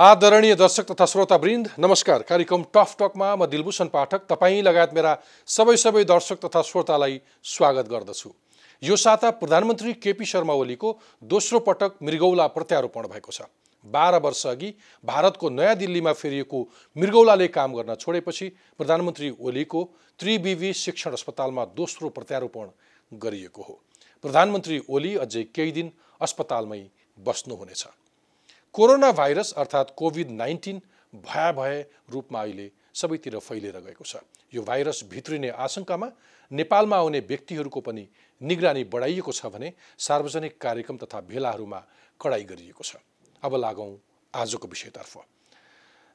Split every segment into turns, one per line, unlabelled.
आदरणीय दर्शक तथा श्रोतावृन्द नमस्कार। कार्यक्रम टफ टकमा म दिलभूषण पाठक तपाईँ लगायत मेरा सबै सबै दर्शक तथा श्रोतालाई स्वागत गर्दछु। यो साता प्रधानमन्त्री केपी शर्मा ओलीको दोस्रो पटक मृगौला प्रत्यारोपण भएको छ। बाह्र वर्ष अघि भारतको नयाँ दिल्लीमा फेरिएको मृगौलाले काम गर्न छोडेपछि प्रधानमन्त्री ओलीको त्रिविवी शिक्षण अस्पतालमा दोस्रो प्रत्यारोपण गरिएको हो। प्रधानमन्त्री ओली अझै केही दिन अस्पतालमै बस्नुहुनेछ। कोरोना भाइरस अर्थात् कोभिड नाइन्टिन भयाभय रूपमा अहिले सबैतिर फैलिएर गएको छ। यो भाइरस भित्रिने आशंकामा नेपालमा आउने व्यक्तिहरूको पनि निगरानी बढाइएको छ भने सार्वजनिक कार्यक्रम तथा भेलाहरूमा कडाई गरिएको छ। अब लागौँ आजको विषयतर्फ।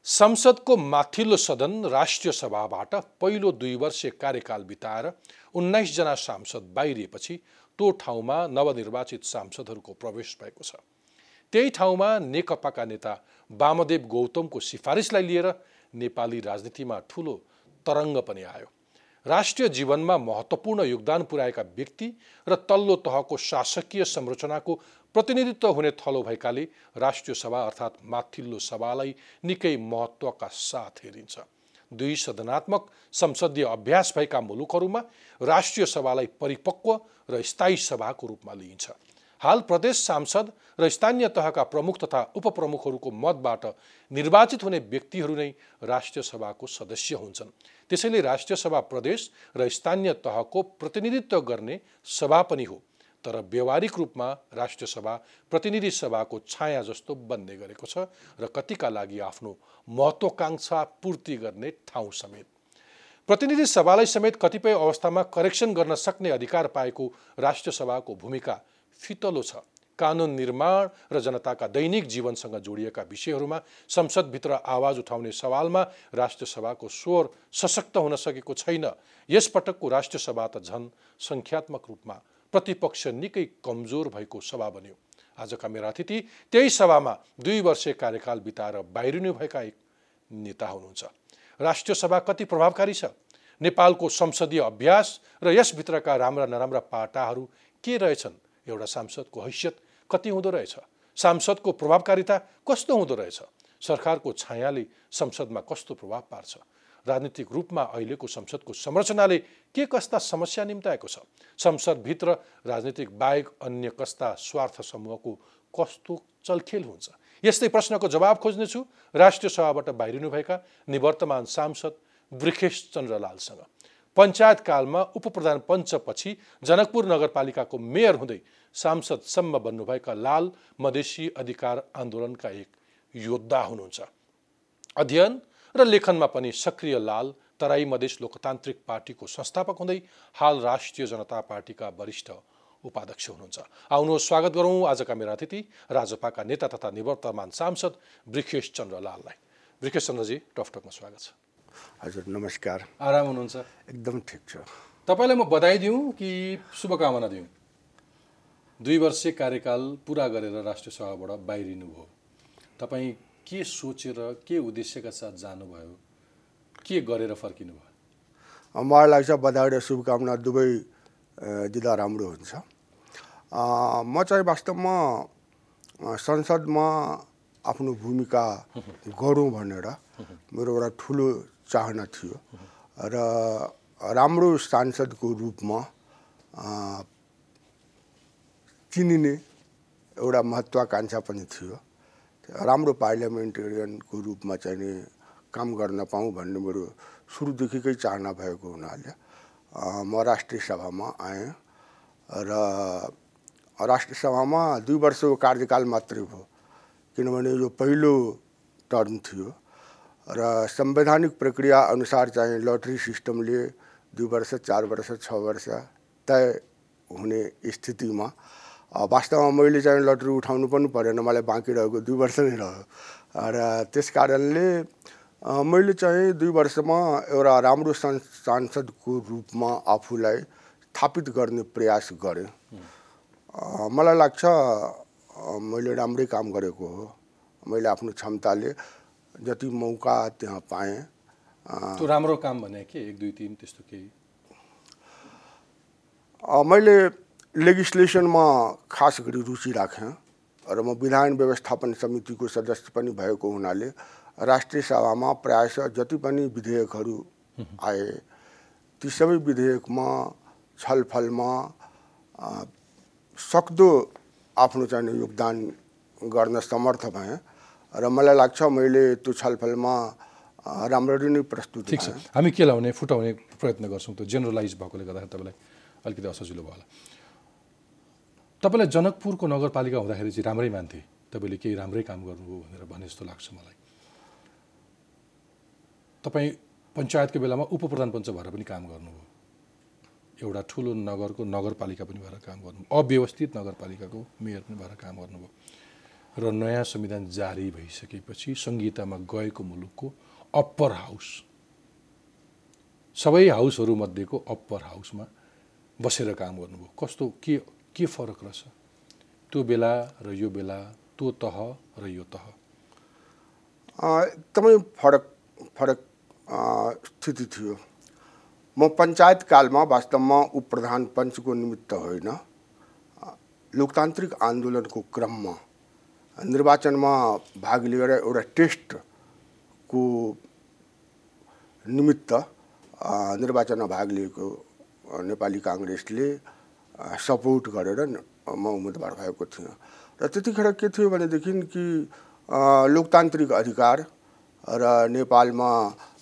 संसदको माथिल्लो सदन राष्ट्रिय सभाबाट पहिलो दुई वर्ष कार्यकाल बिताएर उन्नाइसजना सांसद बाहिरिएपछि त्यो ठाउँमा नवनिर्वाचित सांसदहरूको प्रवेश भएको छ। त्यही ठाउँमा नेकपाका नेता वामदेव गौतमको सिफारिसलाई लिएर नेपाली राजनीतिमा ठुलो तरङ्ग पनि आयो। राष्ट्रिय जीवनमा महत्त्वपूर्ण योगदान पुर्याएका व्यक्ति र तल्लो तहको शासकीय संरचनाको प्रतिनिधित्व हुने थलो भएकाले राष्ट्रिय सभा अर्थात् माथिल्लो सभालाई निकै महत्त्वका साथ हेरिन्छ। दुई सदनात्मक संसदीय अभ्यास भएका मुलुकहरूमा राष्ट्रिय सभालाई परिपक्व र स्थायी सभाको रूपमा लिइन्छ। हाल प्रदेश सांसद र स्थानीय तहका प्रमुख तथा उपप्रमुखहरूको मतबाट निर्वाचित हुने व्यक्तिहरू नै राष्ट्रिय सभाको सदस्य हुन्छन्। त्यसैले राष्ट्रिय सभा प्रदेश र स्थानीय तहको प्रतिनिधित्व गर्ने सभा पनि हो। तर व्यवहारिक रूपमा राष्ट्रिय सभा प्रतिनिधि सभाको छाया जस्तो बन्ने गरेको छ र कतिका लागि आफ्नो महत्त्वकाङ्क्षा पूर्ति गर्ने ठाउँ समेत। प्रतिनिधि सभालाई समेत कतिपय अवस्थामा करेक्सन गर्न सक्ने अधिकार पाएको राष्ट्रिय सभाको भूमिका फितलो छ। कानुन निर्माण र जनताका दैनिक जीवनसँग जोडिएका विषयहरूमा संसदभित्र आवाज उठाउने सवालमा राष्ट्रिय सभाको स्वर सशक्त हुन सकेको छैन। यसपटकको राष्ट्रिय सभा त झन् सङ्ख्यात्मक रूपमा प्रतिपक्ष निकै कमजोर भएको सभा बन्यो। आजका मेरा अतिथि त्यही सभामा दुई वर्ष कार्यकाल बिताएर बाहिरिनुभएका एक नेता हुनुहुन्छ। राष्ट्रिय सभा कति प्रभावकारी छ? नेपालको संसदीय अभ्यास र यसभित्रका राम्रा नराम्रा पाटाहरू के रहेछन्? एउटा सांसदको हैसियत कति हुँदो रहेछ? सांसदको प्रभावकारिता कस्तो हुँदो रहेछ? सरकारको छायाले संसदमा कस्तो प्रभाव पार्छ? राजनीतिक रूपमा अहिलेको संसदको संरचनाले के कस्ता समस्या निम्ताएको छ? संसदभित्र राजनीतिक बाहेक अन्य कस्ता स्वार्थ समूहको कस्तो चलखेल हुन्छ? यस्तै प्रश्नको जवाब खोज्नेछु। राष्ट्रिय सभाबाट बाहिरिनुभएका निवर्तमान सांसद वृखेश चन्द्रलालसँग। पञ्चायतकालमा उपप्रधान पञ्चपछि जनकपुर नगरपालिकाको मेयर हुँदै सांसदसम्म बन्नुभएका लाल मधेसी अधिकार आन्दोलनका एक योद्धा हुनुहुन्छ। अध्ययन र लेखनमा पनि सक्रिय लाल तराई मधेस लोकतान्त्रिक पार्टीको संस्थापक हुँदै हाल राष्ट्रिय जनता पार्टीका वरिष्ठ उपाध्यक्ष हुनुहुन्छ। आउनुहोस् स्वागत गरौँ आजका मेरा अतिथि राजपाका नेता तथा निवर्तमान सांसद वृखेश चन्द्र लाललाई। वृखेश चन्द्रजी टकटकमा स्वागत छ।
हजुर नमस्कार।
आराम हुनुहुन्छ?
एकदम ठिक छ।
तपाईँलाई म बधाई दिउँ कि शुभकामना दिउँ? दुई वर्ष कार्यकाल पुरा गरेर राष्ट्रिय सभाबाट बाहिरिनु भयो तपाईँ के सोचेर के उद्देश्यका साथ जानुभयो? के गरेर फर्किनु भयो
मलाई लाग्छ बधाई र शुभकामना दुवै दिँदा राम्रो हुन्छ। म चाहिँ वास्तवमा संसदमा आफ्नो भूमिका गरौँ भनेर मेरो एउटा ठुलो चाहना थियो। र राम्रो सांसदको रूपमा चिनिने एउटा महत्त्वाकाङ्क्षा पनि थियो। राम्रो पार्लियामेन्टेरियनको रूपमा चाहिँ नि काम गर्न पाऊँ भन्ने मेरो सुरुदेखिकै चाहना भएको हुनाले म राष्ट्रिय सभामा आएँ। र राष्ट्रिय सभामा दुई वर्षको कार्यकाल मात्रै भयो किनभने यो पहिलो टर्म थियो। र संवैधानिक प्रक्रिया अनुसार चाहिँ लटरी सिस्टमले दुई वर्ष चार वर्ष छ वर्ष तय हुने स्थितिमा वास्तवमा मैले चाहिँ लटरी उठाउनु पनि परेन मलाई बाँकी रहेको दुई वर्ष नै रह्यो। र त्यस कारणले मैले चाहिँ दुई वर्षमा एउटा राम्रो सांसदको रूपमा आफूलाई स्थापित गर्ने प्रयास गरेँ। मलाई लाग्छ मैले राम्रै काम गरेको हो। मैले आफ्नो क्षमताले जति मौका त्यहाँ पाएँ।
त्यो राम्रो काम भने के? एक दुई तिन त्यस्तो केही?
मैले लेगिस्लेसनमा खास गरी रुचि राखेँ र म विधान व्यवस्थापन समितिको सदस्य पनि भएको हुनाले राष्ट्रिय सभामा प्रायः जति पनि विधेयकहरू आए ती सबै विधेयकमा छलफलमा सक्दो आफ्नो चाहिँ योगदान गर्न समर्थ भएँ। र मलाई लाग्छ मैले त्यो छलफलमा राम्ररी नै प्रस्तुत
ठिक छ। हामी के लाउने फुटाउने प्रयत्न गर्छौँ त्यो जेनरलाइज भएकोले गर्दाखेरि तपाईँलाई अलिकति असजिलो भयो होला। तपाईँलाई जनकपुरको नगरपालिका हुँदाखेरि चाहिँ राम्रै मान्थे। तपाईँले केही राम्रै काम गर्नुभयो भनेर भने जस्तो लाग्छ मलाई। तपाईँ पञ्चायतको बेलामा उप प्रधान पञ्च भएर पनि काम गर्नुभयो। एउटा ठुलो नगरको नगरपालिका पनि भएर काम गर्नु अव्यवस्थित नगरपालिकाको मेयर पनि भएर काम गर्नुभयो। र नयाँ संविधान जारी भइसकेपछि संहितामा गएको मुलुकको अप्पर हाउस सबै हाउसहरूमध्येको अप्पर हाउसमा बसेर काम गर्नुभयो। कस्तो के के फरक रहेछ? त्यो बेला र यो बेला त्यो तह र यो तह।
एकदमै फरक फरक स्थिति थियो। म पञ्चायत कालमा वास्तवमा उप प्रधान पञ्चको निमित्त होइन। लोकतान्त्रिक आन्दोलनको क्रममा निर्वाचनमा भाग लिएर एउटा टेस्टको निमित्त निर्वाचनमा भाग लिएको नेपाली काङ्ग्रेसले सपोर्ट गरेर म उम्मेदवार भएको थिएँ र त्यतिखेर के थियो भनेदेखि कि लोकतान्त्रिक अधिकार र नेपालमा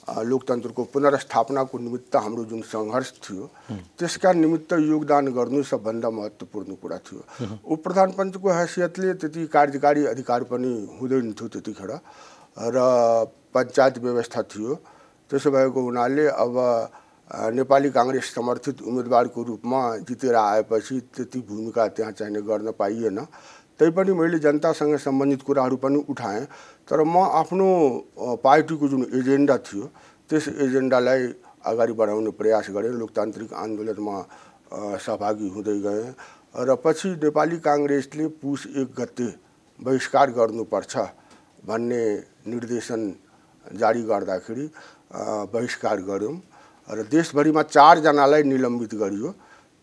लोकतन्त्रको पुनर्स्थापनाको निमित्त हाम्रो जुन सङ्घर्ष थियो त्यसका निमित्त योगदान गर्नु सबभन्दा महत्त्वपूर्ण कुरा थियो। उप प्रधान पञ्चको हैसियतले त्यति कार्यकारी अधिकार पनि हुँदैन थियो त्यतिखेर र पञ्चायत व्यवस्था थियो। त्यसो भएको हुनाले अब नेपाली काङ्ग्रेस समर्थित उम्मेदवारको रूपमा जितेर आएपछि त्यति भूमिका त्यहाँ चाहिने गर्न पाइएन। तैपनि मैले जनतासँग सम्बन्धित कुराहरू पनि उठाएँ तर म आफ्नो पार्टीको जुन एजेन्डा थियो त्यस एजेन्डालाई अगाडि बढाउने प्रयास गरेँ लोकतान्त्रिक आन्दोलनमा सहभागी हुँदै गएँ र पछि नेपाली काङ्ग्रेसले पुस एक गते बहिष्कार गर्नुपर्छ भन्ने निर्देशन जारी गर्दाखेरि बहिष्कार गऱ्यौँ र देशभरिमा चारजनालाई निलम्बित गरियो।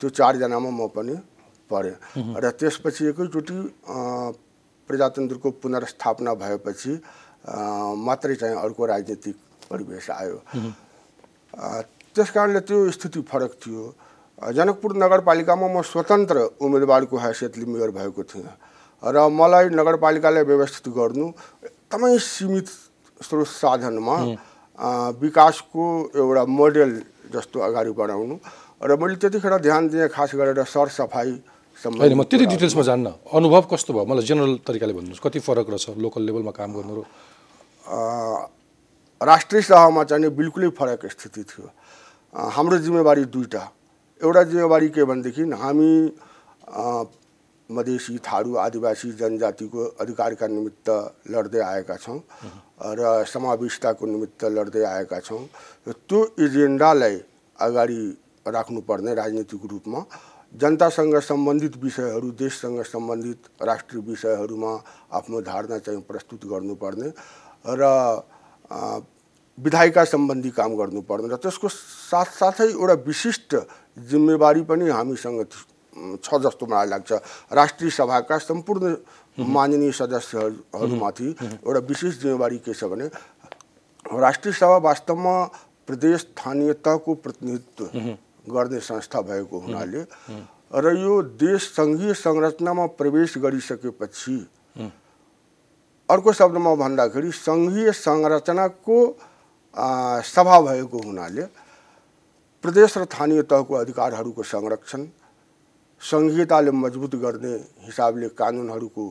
त्यो चारजनामा म पनि परेँ। र त्यसपछि एकैचोटि प्रजातन्त्रको पुनर्स्थापना भएपछि मात्रै चाहिँ अर्को राजनीतिक परिवेश आयो। त्यस कारणले त्यो स्थिति फरक थियो। जनकपुर नगरपालिकामा म स्वतन्त्र उम्मेदवारको हैसियतले मेयर भएको थिएँ र मलाई नगरपालिकालाई व्यवस्थित गर्नु एकदमै सीमित स्रोत साधनमा विकासको एउटा मोडेल जस्तो अगाडि बढाउनु। र मैले त्यतिखेर ध्यान दिएँ खास गरेर सरसफाइ
होइन म त्यति डिटेल्समा जान्न। अनुभव कस्तो भयो? मलाई जेनरल तरिकाले भन्नुहोस् कति फरक रहेछ? लोकल लेभलमा काम गर्नु? र
राष्ट्रिय सभामा चाहिँ बिल्कुलै फरक स्थिति थियो। हाम्रो जिम्मेवारी दुईवटा। एउटा जिम्मेवारी के भनेदेखि हामी मधेसी थारू आदिवासी जनजातिको अधिकारका निमित्त लड्दै आएका छौँ र समावेशिताको निमित्त लड्दै आएका छौँ। त्यो एजेन्डालाई अगाडि राख्नुपर्ने राजनीतिक रूपमा जनतासँग सम्बन्धित विषयहरू देशसँग सम्बन्धित राष्ट्रिय विषयहरूमा आफ्नो धारणा चाहिँ प्रस्तुत गर्नुपर्ने र विधायिका सम्बन्धी काम गर्नुपर्ने र त्यसको साथसाथै एउटा विशिष्ट जिम्मेवारी पनि हामीसँग छ जस्तो मलाई लाग्छ। राष्ट्रिय सभाका सम्पूर्ण माननीय सदस्यहरूमाथि एउटा विशेष जिम्मेवारी के छ भने राष्ट्रिय सभा वास्तवमा प्रदेश स्थानीय तहको प्रतिनिधित्व गर्ने संस्था भएको हुनाले र यो देश सङ्घीय संरचनामा प्रवेश गरिसकेपछि अर्को शब्दमा भन्दाखेरि सङ्घीय संरचनाको सभा भएको हुनाले प्रदेश र स्थानीय तहको अधिकारहरूको संरक्षण सङ्घीयताले मजबुत गर्ने हिसाबले कानुनहरूको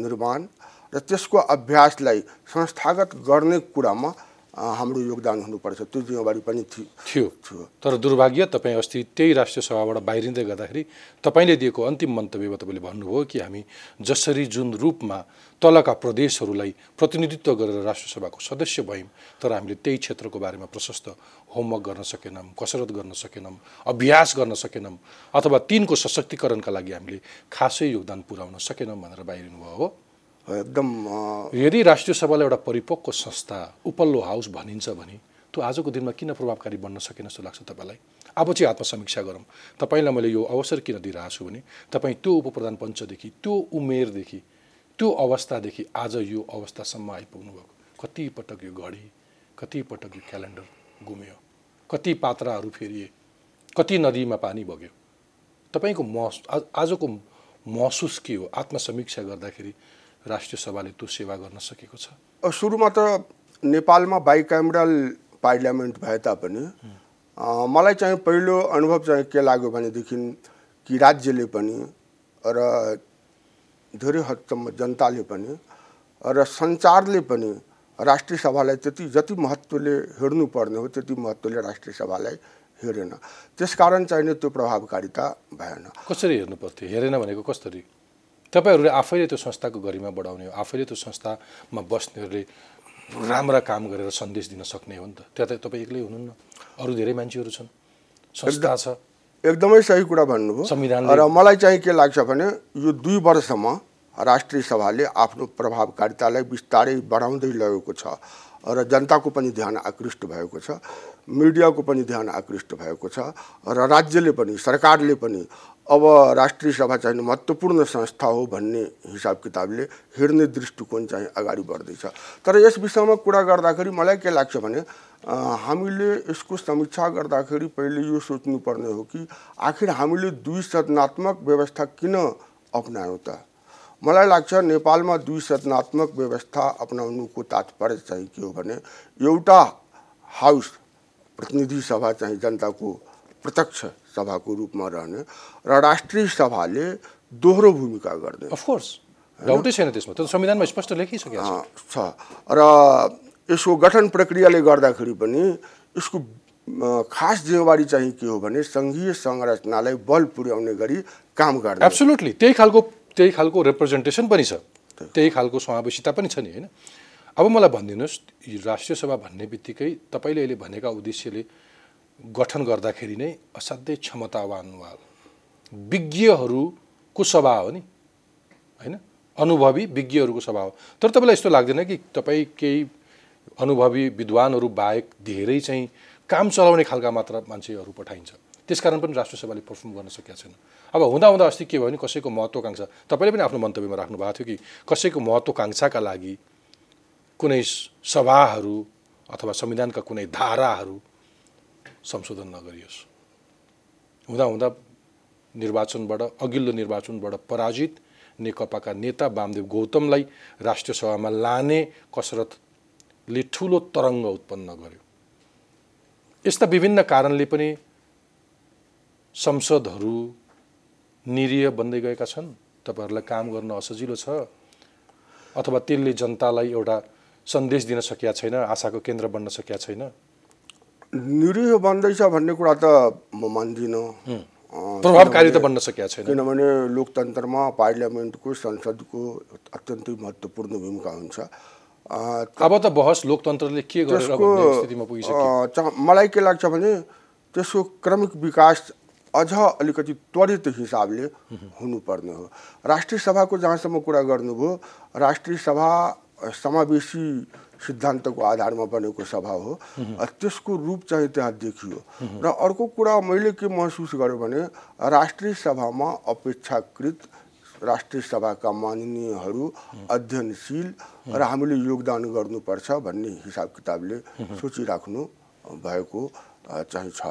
निर्माण र त्यसको अभ्यासलाई संस्थागत गर्ने कुरामा हाम्रो योगदान हुनुपर्छ। त्यो जिम्मेवारी पनि
थियो। थियो। तर दुर्भाग्य तपाईँ अस्ति त्यही राष्ट्रिय सभाबाट बाहिरिँदै गर्दाखेरि तपाईँले दिएको अन्तिम मन्तव्यमा तपाईँले भन्नुभयो कि हामी जसरी जुन रूपमा तलका प्रदेशहरूलाई प्रतिनिधित्व गरेर राष्ट्रसभाको सदस्य भयौँ तर हामीले त्यही क्षेत्रको बारेमा प्रशस्त होमवर्क गर्न सकेनौँ कसरत गर्न सकेनौँ अभ्यास गर्न सकेनौँ अथवा तिनको सशक्तिकरणका लागि हामीले खासै योगदान पुर्याउन सकेनौँ भनेर बाहिरिनु भयो हो।
एकदम
यदि राष्ट्रिय सभालाई एउटा परिपक्व संस्था उपल्लो हाउस भनिन्छ भने त्यो आजको दिनमा किन प्रभावकारी बन्न सकेन जस्तो लाग्छ तपाईँलाई? अब चाहिँ आत्मसमीक्षा गरौँ। तपाईँलाई मैले यो अवसर किन दिइरहेको छु भने तपाईँ त्यो उप प्रधान पञ्चदेखि त्यो उमेरदेखि त्यो अवस्थादेखि आज यो अवस्थासम्म आइपुग्नु भएको। कतिपटक यो घडी कतिपटक यो क्यालेन्डर गुम्यो कति पात्राहरू फेरिए कति नदीमा पानी बग्यो। तपाईँको महस आज- आजको महसुस के हो? आत्मसमीक्षा गर्दाखेरि राष्ट्रिय सभाले त्यो सेवा गर्न सकेको छ।
सुरुमा त नेपालमा बाइक्यामरल पार्लियामेन्ट भए तापनि मलाई चाहिँ पहिलो अनुभव चाहिँ के लाग्यो भनेदेखि कि राज्यले पनि र धेरै हदसम्म जनताले पनि र सञ्चारले पनि राष्ट्रिय सभालाई त्यति जति महत्त्वले हेर्नुपर्ने हो त्यति महत्त्वले राष्ट्रिय सभालाई हेरेन। त्यसकारण चाहिने त्यो प्रभावकारिता भएन।
कसरी हेर्नु पर्थ्यो हेरेन भनेको कसरी? तपाईँहरूले आफैले त्यो संस्थाको गरिमा बढाउने हो आफैले त्यो संस्थामा बस्नेहरूले राम्रा काम गरेर सन्देश दिन सक्ने हो नि त। त्यहाँ त तपाईँ एक्लै हुनुहुन्न। अरू धेरै मान्छेहरू छन्। संस्था छ।
एकदमै सही कुरा भन्नुभयो।
संविधानले-
र मलाई चाहिँ के लाग्छ भने यो दुई वर्षमा राष्ट्रिय सभाले आफ्नो प्रभावकारितालाई बिस्तारै बढाउँदै लगेको छ र जनताको पनि ध्यान आकृष्ट भएको छ मिडियाको पनि ध्यान आकृष्ट भएको छ र राज्यले पनि सरकारले पनि अब राष्ट्रिय सभा चाहिँ महत्त्वपूर्ण संस्था हो भन्ने हिसाब किताबले हेर्ने दृष्टिकोण चाहिँ अगाडि बढ्दैछ। तर यस विषयमा कुरा गर्दाखेरि मलाई के लाग्छ भने हामीले यसको समीक्षा गर्दाखेरि पहिले यो सोच्नुपर्ने हो कि आखिर हामीले दुई सदनात्मक व्यवस्था किन अप्नायौँ त? मलाई लाग्छ नेपालमा दुई सदनात्मक व्यवस्था अपनाउनुको तात्पर्य चाहिँ के हो भने एउटा हाउस प्रतिनिधि सभा चाहिँ जनताको प्रत्यक्ष सभाको रूपमा रहने र राष्ट्रिय सभाले दोहोरो भूमिका गर्ने
अफकोर्स डाउटै छैन त्यसमा। त्यो त संविधानमा स्पष्ट लेखिसकेको छ।
र यसको गठन प्रक्रियाले गर्दाखेरि पनि यसको खास जिम्मेवारी चाहिँ के हो भने सङ्घीय संरचनालाई बल पुर्याउने गरी काम गर्ने
एब्सोल्युटली त्यही खालको त्यही खालको रिप्रेजेन्टेसन पनि छ। त्यही खालको समावेशिता पनि छ नि होइन? अब मलाई भनिदिनुहोस् राष्ट्रिय सभा भन्ने बित्तिकै तपाईँले अहिले भनेका उद्देश्यले गठन गर्दाखेरि नै असाध्यै क्षमतावान वा विज्ञहरूको सभा हो नि? होइन? अनुभवी विज्ञहरूको सभा हो। तर तपाईँलाई यस्तो लाग्दैन कि तपाईँ केही अनुभवी विद्वानहरू बाहेक धेरै चाहिँ काम चलाउने खालका मात्र मान्छेहरू पठाइन्छ। त्यसकारण पनि राष्ट्र सभाले पर्फर्म गर्न सकेका छैन अब हुँदा हुँदा अस्ति के भयो भने कसैको महत्त्वकाङ्क्षा तपाईँले पनि आफ्नो मन्तव्यमा राख्नु भएको थियो कि कसैको महत्त्वकाङ्क्षाका लागि कुनै सभाहरू अथवा संविधानका कुनै धाराहरू संशोधन नगरियोस्। हुँदा हुँदा निर्वाचनबाट अघिल्लो निर्वाचनबाट पराजित नेकपाका नेता वामदेव गौतमलाई राष्ट्रिय सभामा लाने कसरतले ठुलो तरङ्ग उत्पन्न गर्यो। यस्ता विभिन्न कारणले पनि संसदहरू निरीह बन्दै गएका छन्। तपाईँहरूलाई काम गर्न असजिलो छ अथवा त्यसले जनतालाई एउटा सन्देश दिन सकिया छैन आशाको केन्द्र बन्न सकिया छैन।
निरीह बन्दैछ भन्ने कुरा त म मान्दिनँ।
प्रभावकारी त बन्न सकिया छैन।
किनभने लोकतन्त्रमा पार्लियामेन्टको संसदको अत्यन्तै महत्त्वपूर्ण भूमिका हुन्छ।
अब त बहस लोकतन्त्रले के गरेर
मलाई के लाग्छ भने त्यसको क्रमिक विकास अझ अलिकति त्वरित हिसाबले हुनुपर्ने हो। राष्ट्रिय सभाको जहाँसम्म कुरा गर्नुभयो राष्ट्रिय सभा समावेशी सिद्धान्तको आधारमा बनेको सभा हो। त्यसको रूप चाहिँ त्यहाँ देखियो। र अर्को कुरा मैले के महसुस गरेँ भने राष्ट्रिय सभामा अपेक्षाकृत राष्ट्रिय सभाका माननीयहरू अध्ययनशील र हामीले योगदान गर्नुपर्छ भन्ने हिसाब किताबले सोचिराख्नु भएको चाहिँ छ।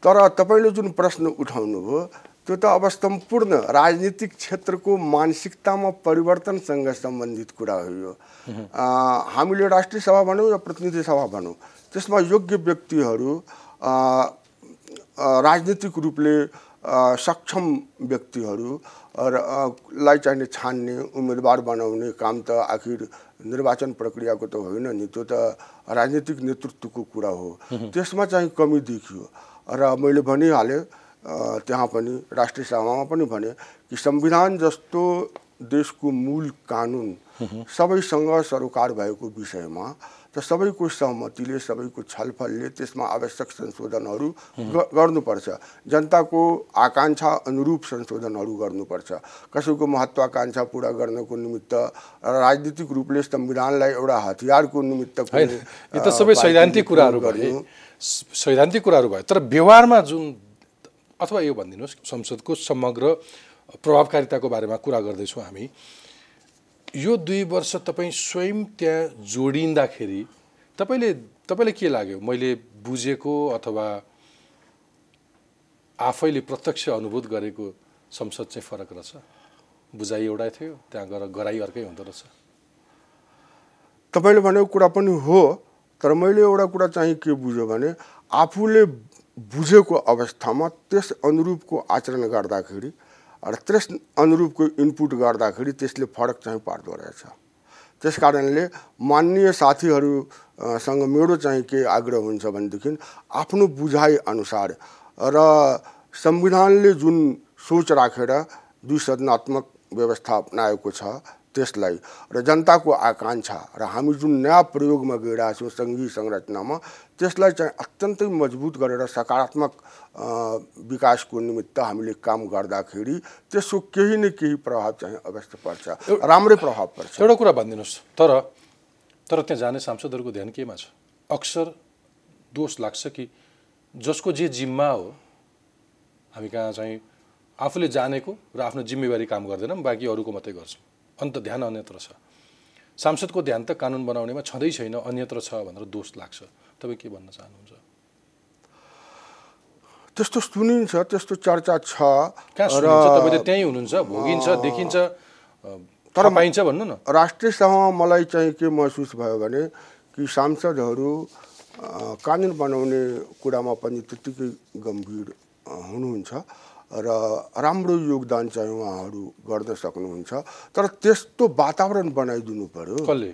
तर तपाईँले जुन प्रश्न उठाउनुभयो त्यो त अब सम्पूर्ण राजनीतिक क्षेत्रको मानसिकतामा परिवर्तनसँग सम्बन्धित कुरा हो यो हामीले राष्ट्रिय सभा भनौँ या प्रतिनिधि सभा भनौँ त्यसमा योग्य व्यक्तिहरू राजनीतिक रूपले सक्षम व्यक्तिहरू र लाई चाहिने छान्ने उम्मेदवार बनाउने काम त आखिर निर्वाचन प्रक्रियाको त होइन नि त्यो त राजनीतिक नेतृत्वको कुरा हो। त्यसमा चाहिँ कमी देखियो। र मैले भनिहालेँ त्यहाँ पनि राष्ट्रिय सभामा पनि भने कि संविधान जस्तो देशको मूल कानुन सबैसँग सरोकार भएको विषयमा त सबैको सहमतिले सबैको छलफलले त्यसमा आवश्यक संशोधनहरू गर्नुपर्छ। जनताको आकाङ्क्षा अनुरूप संशोधनहरू गर्नुपर्छ। कसैको महत्त्वाकाङ्क्षा पुरा गर्नको निमित्त राजनीतिक रूपले संविधानलाई एउटा हतियारको निमित्त
त सबै सैद्धान्तिक कुराहरू
गर्नु,
सैद्धान्तिक कुराहरू भयो। तर व्यवहारमा जुन अथवा यो भनिदिनुहोस् संसदको समग्र प्रभावकारिताको बारेमा कुरा गर्दैछौँ हामी। यो दुई वर्ष तपाईँ स्वयं त्यहाँ जोडिँदाखेरि तपाईँले तपाईँलाई के लाग्यो? मैले बुझेको अथवा आफैले प्रत्यक्ष अनुभूत गरेको संसद चाहिँ फरक रहेछ? बुझाइ एउटै थियो त्यहाँ गएर गराइ अर्कै हुँदो रहेछ।
तपाईँले भनेको कुरा पनि हो तर मैले एउटा कुरा चाहिँ के बुझ्यो भने आफूले बुझेको अवस्थामा त्यस अनुरूपको आचरण गर्दाखेरि र त्यस अनुरूपको इनपुट गर्दाखेरि त्यसले फरक चाहिँ पार्दो रहेछ। त्यस कारणले मान्य साथीहरूसँग मेरो चाहिँ के आग्रह हुन्छ भनेदेखि आफ्नो बुझाइ अनुसार र संविधानले जुन सोच राखेर द्विसदनात्मक व्यवस्था अपनाएको छ त्यसलाई र जनताको आकाङ्क्षा र हामी जुन नयाँ प्रयोगमा गइरहेको छौँ सङ्घीय संरचनामा त्यसलाई चाहिँ अत्यन्तै मजबुत गरेर सकारात्मक विकासको निमित्त हामीले काम गर्दाखेरि त्यसको केही न केही प्रभाव चाहिँ अवश्य पर्छ राम्रै प्रभाव पर्छ।
एउटा कुरा भनिदिनुहोस्। तर तर त्यहाँ जाने सांसदहरूको ध्यान केमा छ? अक्सर दोष लाग्छ कि जसको जे जिम्मा हो हामी कहाँ चाहिँ आफूले जानेको र आफ्नो जिम्मेवारी काम गर्दैनौँ बाँकी अरूको मात्रै गर्छौँ। अन्त ध्यान अन्यत्र छ। सांसदको ध्यान त कानुन बनाउनेमा छँदै छैन अन्यत्र छ भनेर दोष लाग्छ। तपाईँ के भन्न चाहनुहुन्छ?
त्यस्तो सुनिन्छ त्यस्तो चर्चा छ।
र तपाईँले त्यहीँ हुनुहुन्छ भोगिन्छ देखिन्छ तर पाइन्छ भन्नु न।
राष्ट्रिय सभामा मलाई चाहिँ के महसुस भयो भने कि सांसदहरू कानुन बनाउने कुरामा पनि त्यत्तिकै गम्भीर हुनुहुन्छ। र राम्रो योगदान चाहिँ उहाँहरू गर्न सक्नुहुन्छ। तर त्यस्तो वातावरण बनाइदिनु पर्यो।
कसले?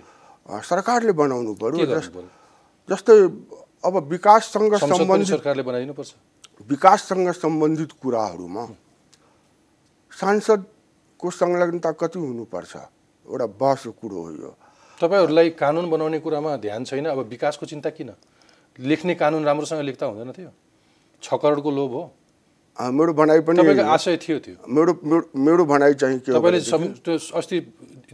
सरकारले बनाउनु पर्यो। जस्तै अब विकाससँग सम्बन्धित
सरकारले बनाइदिनुपर्छ।
विकाससँग सम्बन्धित कुराहरूमा सांसदको संलग्नता कति हुनुपर्छ? एउटा बहसको कुरो हो यो।
तपाईँहरूलाई कानुन बनाउने कुरामा ध्यान छैन। अब विकासको चिन्ता किन? लेख्ने कानुन राम्रोसँग लेख्दा हुँदैन थियो छ करोडको लोभ हो।
मेरो भनाइ पनि
आशय थियो त्यो।
मेरो मेरो भनाइ चाहिँ के
तपाईँले अस्ति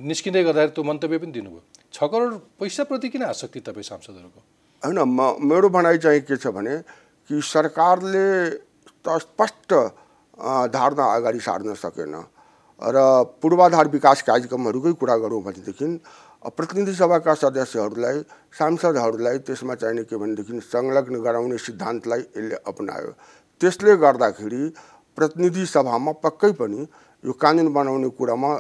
निस्किँदै गर्दाखेरि त्यो मन्तव्य पनि दिनुभयो। छ करोड पैसाप्रति किन आसक्ति तपाईँ सांसदहरूको?
होइन म मेरो भनाइ चाहिँ के छ भने कि सरकारले त स्पष्ट धारणा अगाडि सार्न सकेन र पूर्वाधार विकास कार्यक्रमहरूकै कुरा गरौँ भनेदेखि प्रतिनिधि सभाका सदस्यहरूलाई सांसदहरूलाई त्यसमा चाहिने के भनेदेखि संलग्न गराउने सिद्धान्तलाई यसले अपनायो। त्यसले गर्दाखेरि प्रतिनिधि सभामा पक्कै पनि यो कानुन बनाउने कुरामा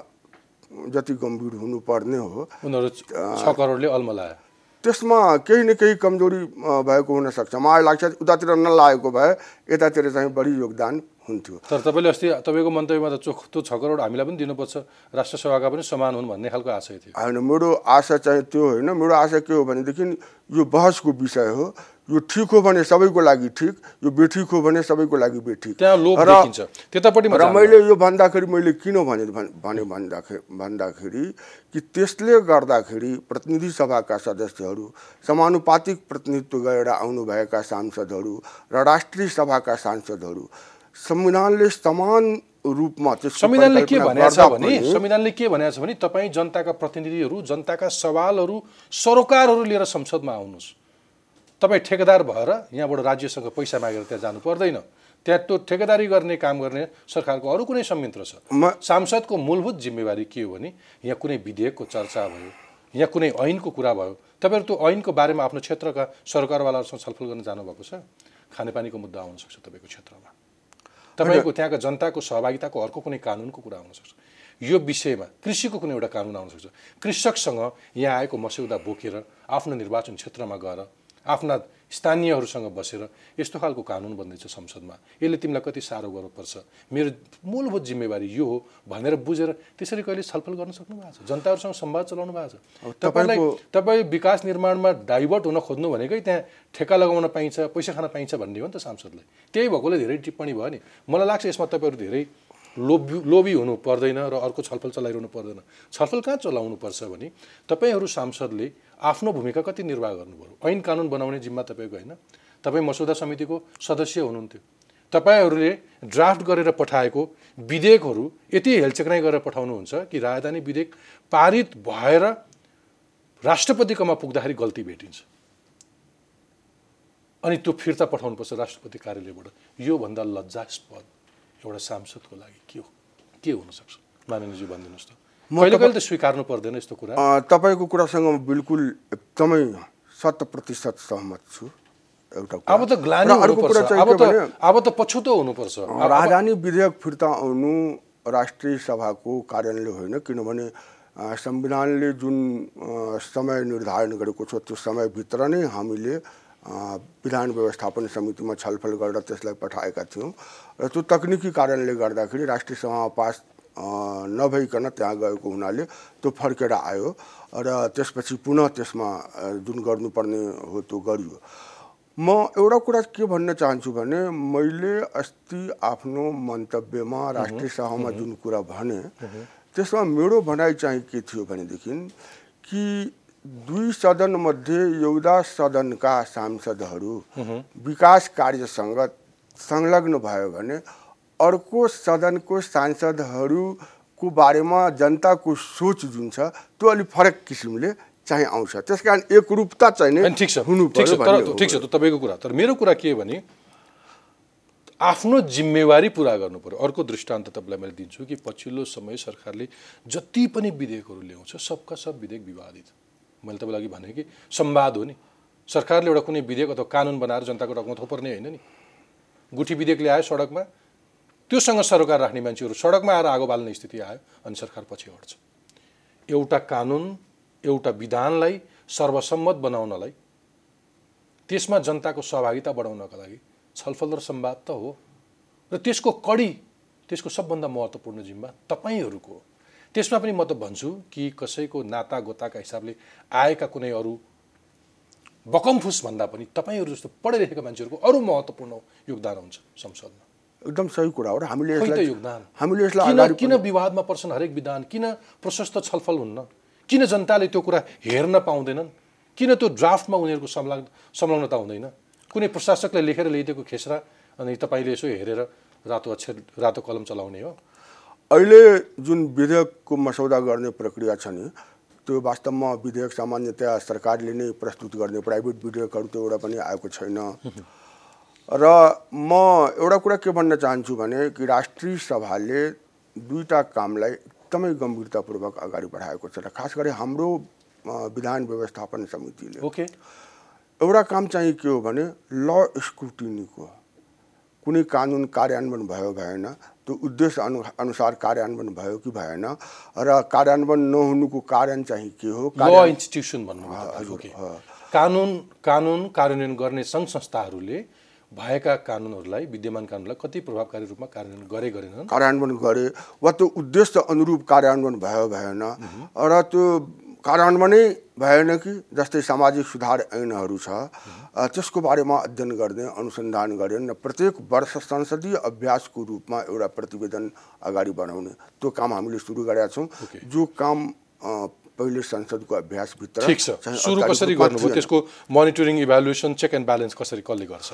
जति गम्भीर हुनुपर्ने हो।
करोडले अल्मलायो
त्यसमा केही न केही कमजोरी भएको हुनसक्छ मलाई लाग्छ उतातिर नलागेको भए यतातिर चाहिँ बढी योगदान हुन्थ्यो।
तर तपाईँले अस्ति तपाईँको मन्तव्यमा त चोख त्यो छ करोड हामीलाई पनि दिनुपर्छ। राष्ट्रसभाका पनि समान हुन् भन्ने खालको आशय थियो।
होइन मेरो आशा चाहिँ त्यो होइन। मेरो आशा के हो भनेदेखि यो बहसको विषय हो। यो ठिक हो भने सबैको लागि ठिक यो बेठिक हो भने सबैको लागि बेठिक।
देखिन्छ। त्यतापट्टि
र मैले यो भन्दाखेरि मैले किन भने भने भन्दाखेरि भन्दाखेरि कि त्यसले गर्दाखेरि प्रतिनिधि सभाका सदस्यहरू समानुपातिक प्रतिनिधित्व गरेर आउनुभएका सांसदहरू र राष्ट्रिय सभाका सांसदहरू संविधानले समान रूपमा
संविधानले के भनेको छ भने संविधानले के भनेको छ भने तपाईँ जनताका प्रतिनिधिहरू जनताका सवालहरू सरोकारहरू लिएर संसदमा आउनुहोस्। तपाईँ ठेकेदार भएर यहाँबाट राज्यसँग पैसा मागेर त्यहाँ जानु पर्दैन। त्यहाँ त्यो ठेकेदारी गर्ने काम गर्ने सरकारको अरू कुनै संयन्त्र छ। सांसदको मूलभूत जिम्मेवारी के हो भने यहाँ कुनै विधेयकको चर्चा भयो यहाँ कुनै ऐनको कुरा भयो। तपाईँहरू त्यो ऐनको बारेमा आफ्नो क्षेत्रका सरकारवालाहरूसँग छलफल गर्न जानुभएको छ? खानेपानीको मुद्दा आउन सक्छ तपाईँको क्षेत्रमा। तपाईँको त्यहाँको जनताको सहभागिताको अर्को कुनै कानुनको कुरा आउनसक्छ यो विषयमा कृषिको कुनै एउटा कानुन आउन सक्छ। कृषकसँग यहाँ आएको मस्यौदा बोकेर आफ्नो निर्वाचन क्षेत्रमा गएर आफ्ना स्थानीयहरूसँग बसेर यस्तो खालको कानुन बन्दैछ संसदमा। यसले तिमीलाई कति साह्रो गर्नुपर्छ। मेरो मूलभूत जिम्मेवारी यो हो भनेर बुझेर त्यसरी कहिले छलफल गर्न सक्नु भएको छ? जनताहरूसँग संवाद चलाउनु भएको छ। तपाईँलाई तपाईँ विकास निर्माणमा डाइभर्ट हुन खोज्नु भनेकै त्यहाँ ठेक्का लगाउन पाइन्छ पैसा खान पाइन्छ भन्ने हो नि त सांसदलाई त्यही भएकोले धेरै टिप्पणी भयो नि। मलाई लाग्छ यसमा तपाईँहरू धेरै लोभी लोभी हुनु पर्दैन र अर्को छलफल चलाइरहनु पर्दैन। छलफल कहाँ चलाउनु पर्छ भने तपाईँहरू सांसदले आफ्नो भूमिका कति निर्वाह गर्नुभयो? ऐन कानुन बनाउने जिम्मा तपाईँको होइन। तपाईँ मसौदा समितिको सदस्य हुनुहुन्थ्यो। तपाईँहरूले ड्राफ्ट गरेर पठाएको विधेयकहरू यति हेलचेक्राइ गरेर पठाउनुहुन्छ कि राजधानी विधेयक पारित भएर राष्ट्रपतिकोमा पुग्दाखेरि गल्ती भेटिन्छ। अनि त्यो फिर्ता पठाउनुपर्छ राष्ट्रपति कार्यालयबाट। योभन्दा लज्जास्पद एउटा सांसदको लागि के हो? के हुनसक्छ? माननीयजी भनिदिनुहोस् त। कहिले कहिले त स्वीकार्नु पर्दैन यस्तो कुरा।
तपाईँको कुरासँग म बिल्कुल एकदमै शत प्रतिशत सहमत छु एउटा।
अब त ग्लानी अब अब पछुतो हुनुपर्छ।
राजधानी विधेयक फिर्ता आउनु राष्ट्रिय सभाको कार्यान्वयन होइन किनभने संविधानले जुन समय निर्धारण गरेको छ त्यो समयभित्र नै हामीले विधान व्यवस्थापन समितिमा छलफल गरेर त्यसलाई पठाएका थियौँ। र त्यो तकनिकी कारणले गर्दाखेरि राष्ट्रिय सभामा पास नभइकन त्यहाँ गएको हुनाले त्यो फर्केर आयो र त्यसपछि पुनः त्यसमा जुन गर्नुपर्ने हो त्यो गरियो। म एउटा कुरा के भन्न चाहन्छु भने मैले अस्ति आफ्नो मन्तव्यमा राष्ट्रिय सभामा जुन कुरा भने त्यसमा मेरो भनाइ चाहिँ के थियो भनेदेखि कि दुई सदनमध्ये एउटा सदनका सांसदहरू विकास कार्यसँग संलग्न भयो भने अर्को सदनको सांसदहरूको बारेमा जनताको सोच जुन छ त्यो अलिक फरक किसिमले चाहिँ आउँछ। त्यस कारण एकरूपता चाहिँ
ठिक छ।
हुनु
ठिक छ। तर। ठिक छ त तपाईँको कुरा। तर मेरो कुरा के भने आफ्नो जिम्मेवारी पुरा गर्नु पर्यो। अर्को दृष्टान्त तपाईँलाई मैले दिन्छु कि पछिल्लो समय सरकारले जति पनि विधेयकहरू ल्याउँछ सबका सब विधेयक विवादित। मैले तपाईँलाई अघि भने कि संवाद हो नि। सरकारले एउटा कुनै विधेयक अथवा कानुन बनाएर जनताको टाउमा थोपर्ने होइन नि। गुठी विधेयक ल्यायो सडकमा त्योसँग सरोकार राख्ने मान्छेहरू सडकमा आएर आगो बाल्ने स्थिति आयो अनि सरकार पछि हट्छ। एउटा कानुन एउटा विधानलाई सर्वसम्मत बनाउनलाई त्यसमा जनताको सहभागिता बढाउनका लागि छलफल र संवाद त हो। र त्यसको कडी त्यसको सबभन्दा महत्त्वपूर्ण जिम्मा तपाईँहरूको हो। त्यसमा पनि म त भन्छु कि कसैको नाता गोताका हिसाबले आएका कुनै अरू बकमफुस भन्दा पनि तपाईँहरू जस्तो पढिरहेका मान्छेहरूको अरू महत्त्वपूर्ण योगदान हुन्छ संसदमा।
एकदम सही कुरा हो र हामीले यसलाई हामीले यसलाई
किन विवादमा पर्छन् हरेक विधान? किन प्रशस्त छलफल हुन्न? किन जनताले त्यो कुरा हेर्न पाउँदैनन्? किन त्यो ड्राफ्टमा उनीहरूको संलग्न संलग्नता हुँदैन? कुनै प्रशासकले लेखेर ल्याइदिएको खेसरा अनि तपाईँले यसो हेरेर रातो अक्षर रातो कलम चलाउने हो।
अहिले जुन विधेयकको मसौदा गर्ने प्रक्रिया छ नि त्यो वास्तवमा विधेयक सामान्यतया सरकारले नै प्रस्तुत गर्ने प्राइभेट विधेयकहरू त्यो एउटा पनि आएको छैन। र म एउटा कुरा के भन्न चाहन्छु भने कि राष्ट्रिय सभाले दुईवटा कामलाई एकदमै गम्भीरतापूर्वक अगाडि बढाएको छ र खास गरी हाम्रो विधान व्यवस्थापन समितिले।
ओके।
एउटा काम चाहिँ के हो भने ल स्क्रुटिनीको कुनै कानुन कार्यान्वयन भयो भएन त्यो उद्देश्य अनु अनुसार कार्यान्वयन भयो कि भएन र कार्यान्वयन नहुनुको कारण चाहिँ के हो?
इन्स्टिट्युसन भन्नु कानुन कानुन कार्यान्वयन गर्ने सङ्घ संस्थाहरूले भएका कानुनहरूलाई विद्यमान कानुनलाई कति प्रभावकारी रूपमा कार्यान्वयन गरे गरेनन्?
कार्यान्वयन गरे। वा त्यो उद्देश्य अनुरूप कार्यान्वयन भयो भएन? र त्यो कार्यान्वयनै भएन कि जस्तै सामाजिक सुधार ऐनहरू छ त्यसको बारेमा अध्ययन गर्ने अनुसन्धान गर्ने र प्रत्येक वर्ष संसदीय अभ्यासको रूपमा एउटा प्रतिवेदन अगाडि बढाउने। त्यो काम हामीले सुरु गरेका छौँ। जो काम पहिले संसदको अभ्यासभित्र
ठिक छ।
चाहिँ
सुरु
औपचारिक
कसरी गर्नुभयो। त्यसको monitoring evaluation check and balance कसरी कसले गर्छ?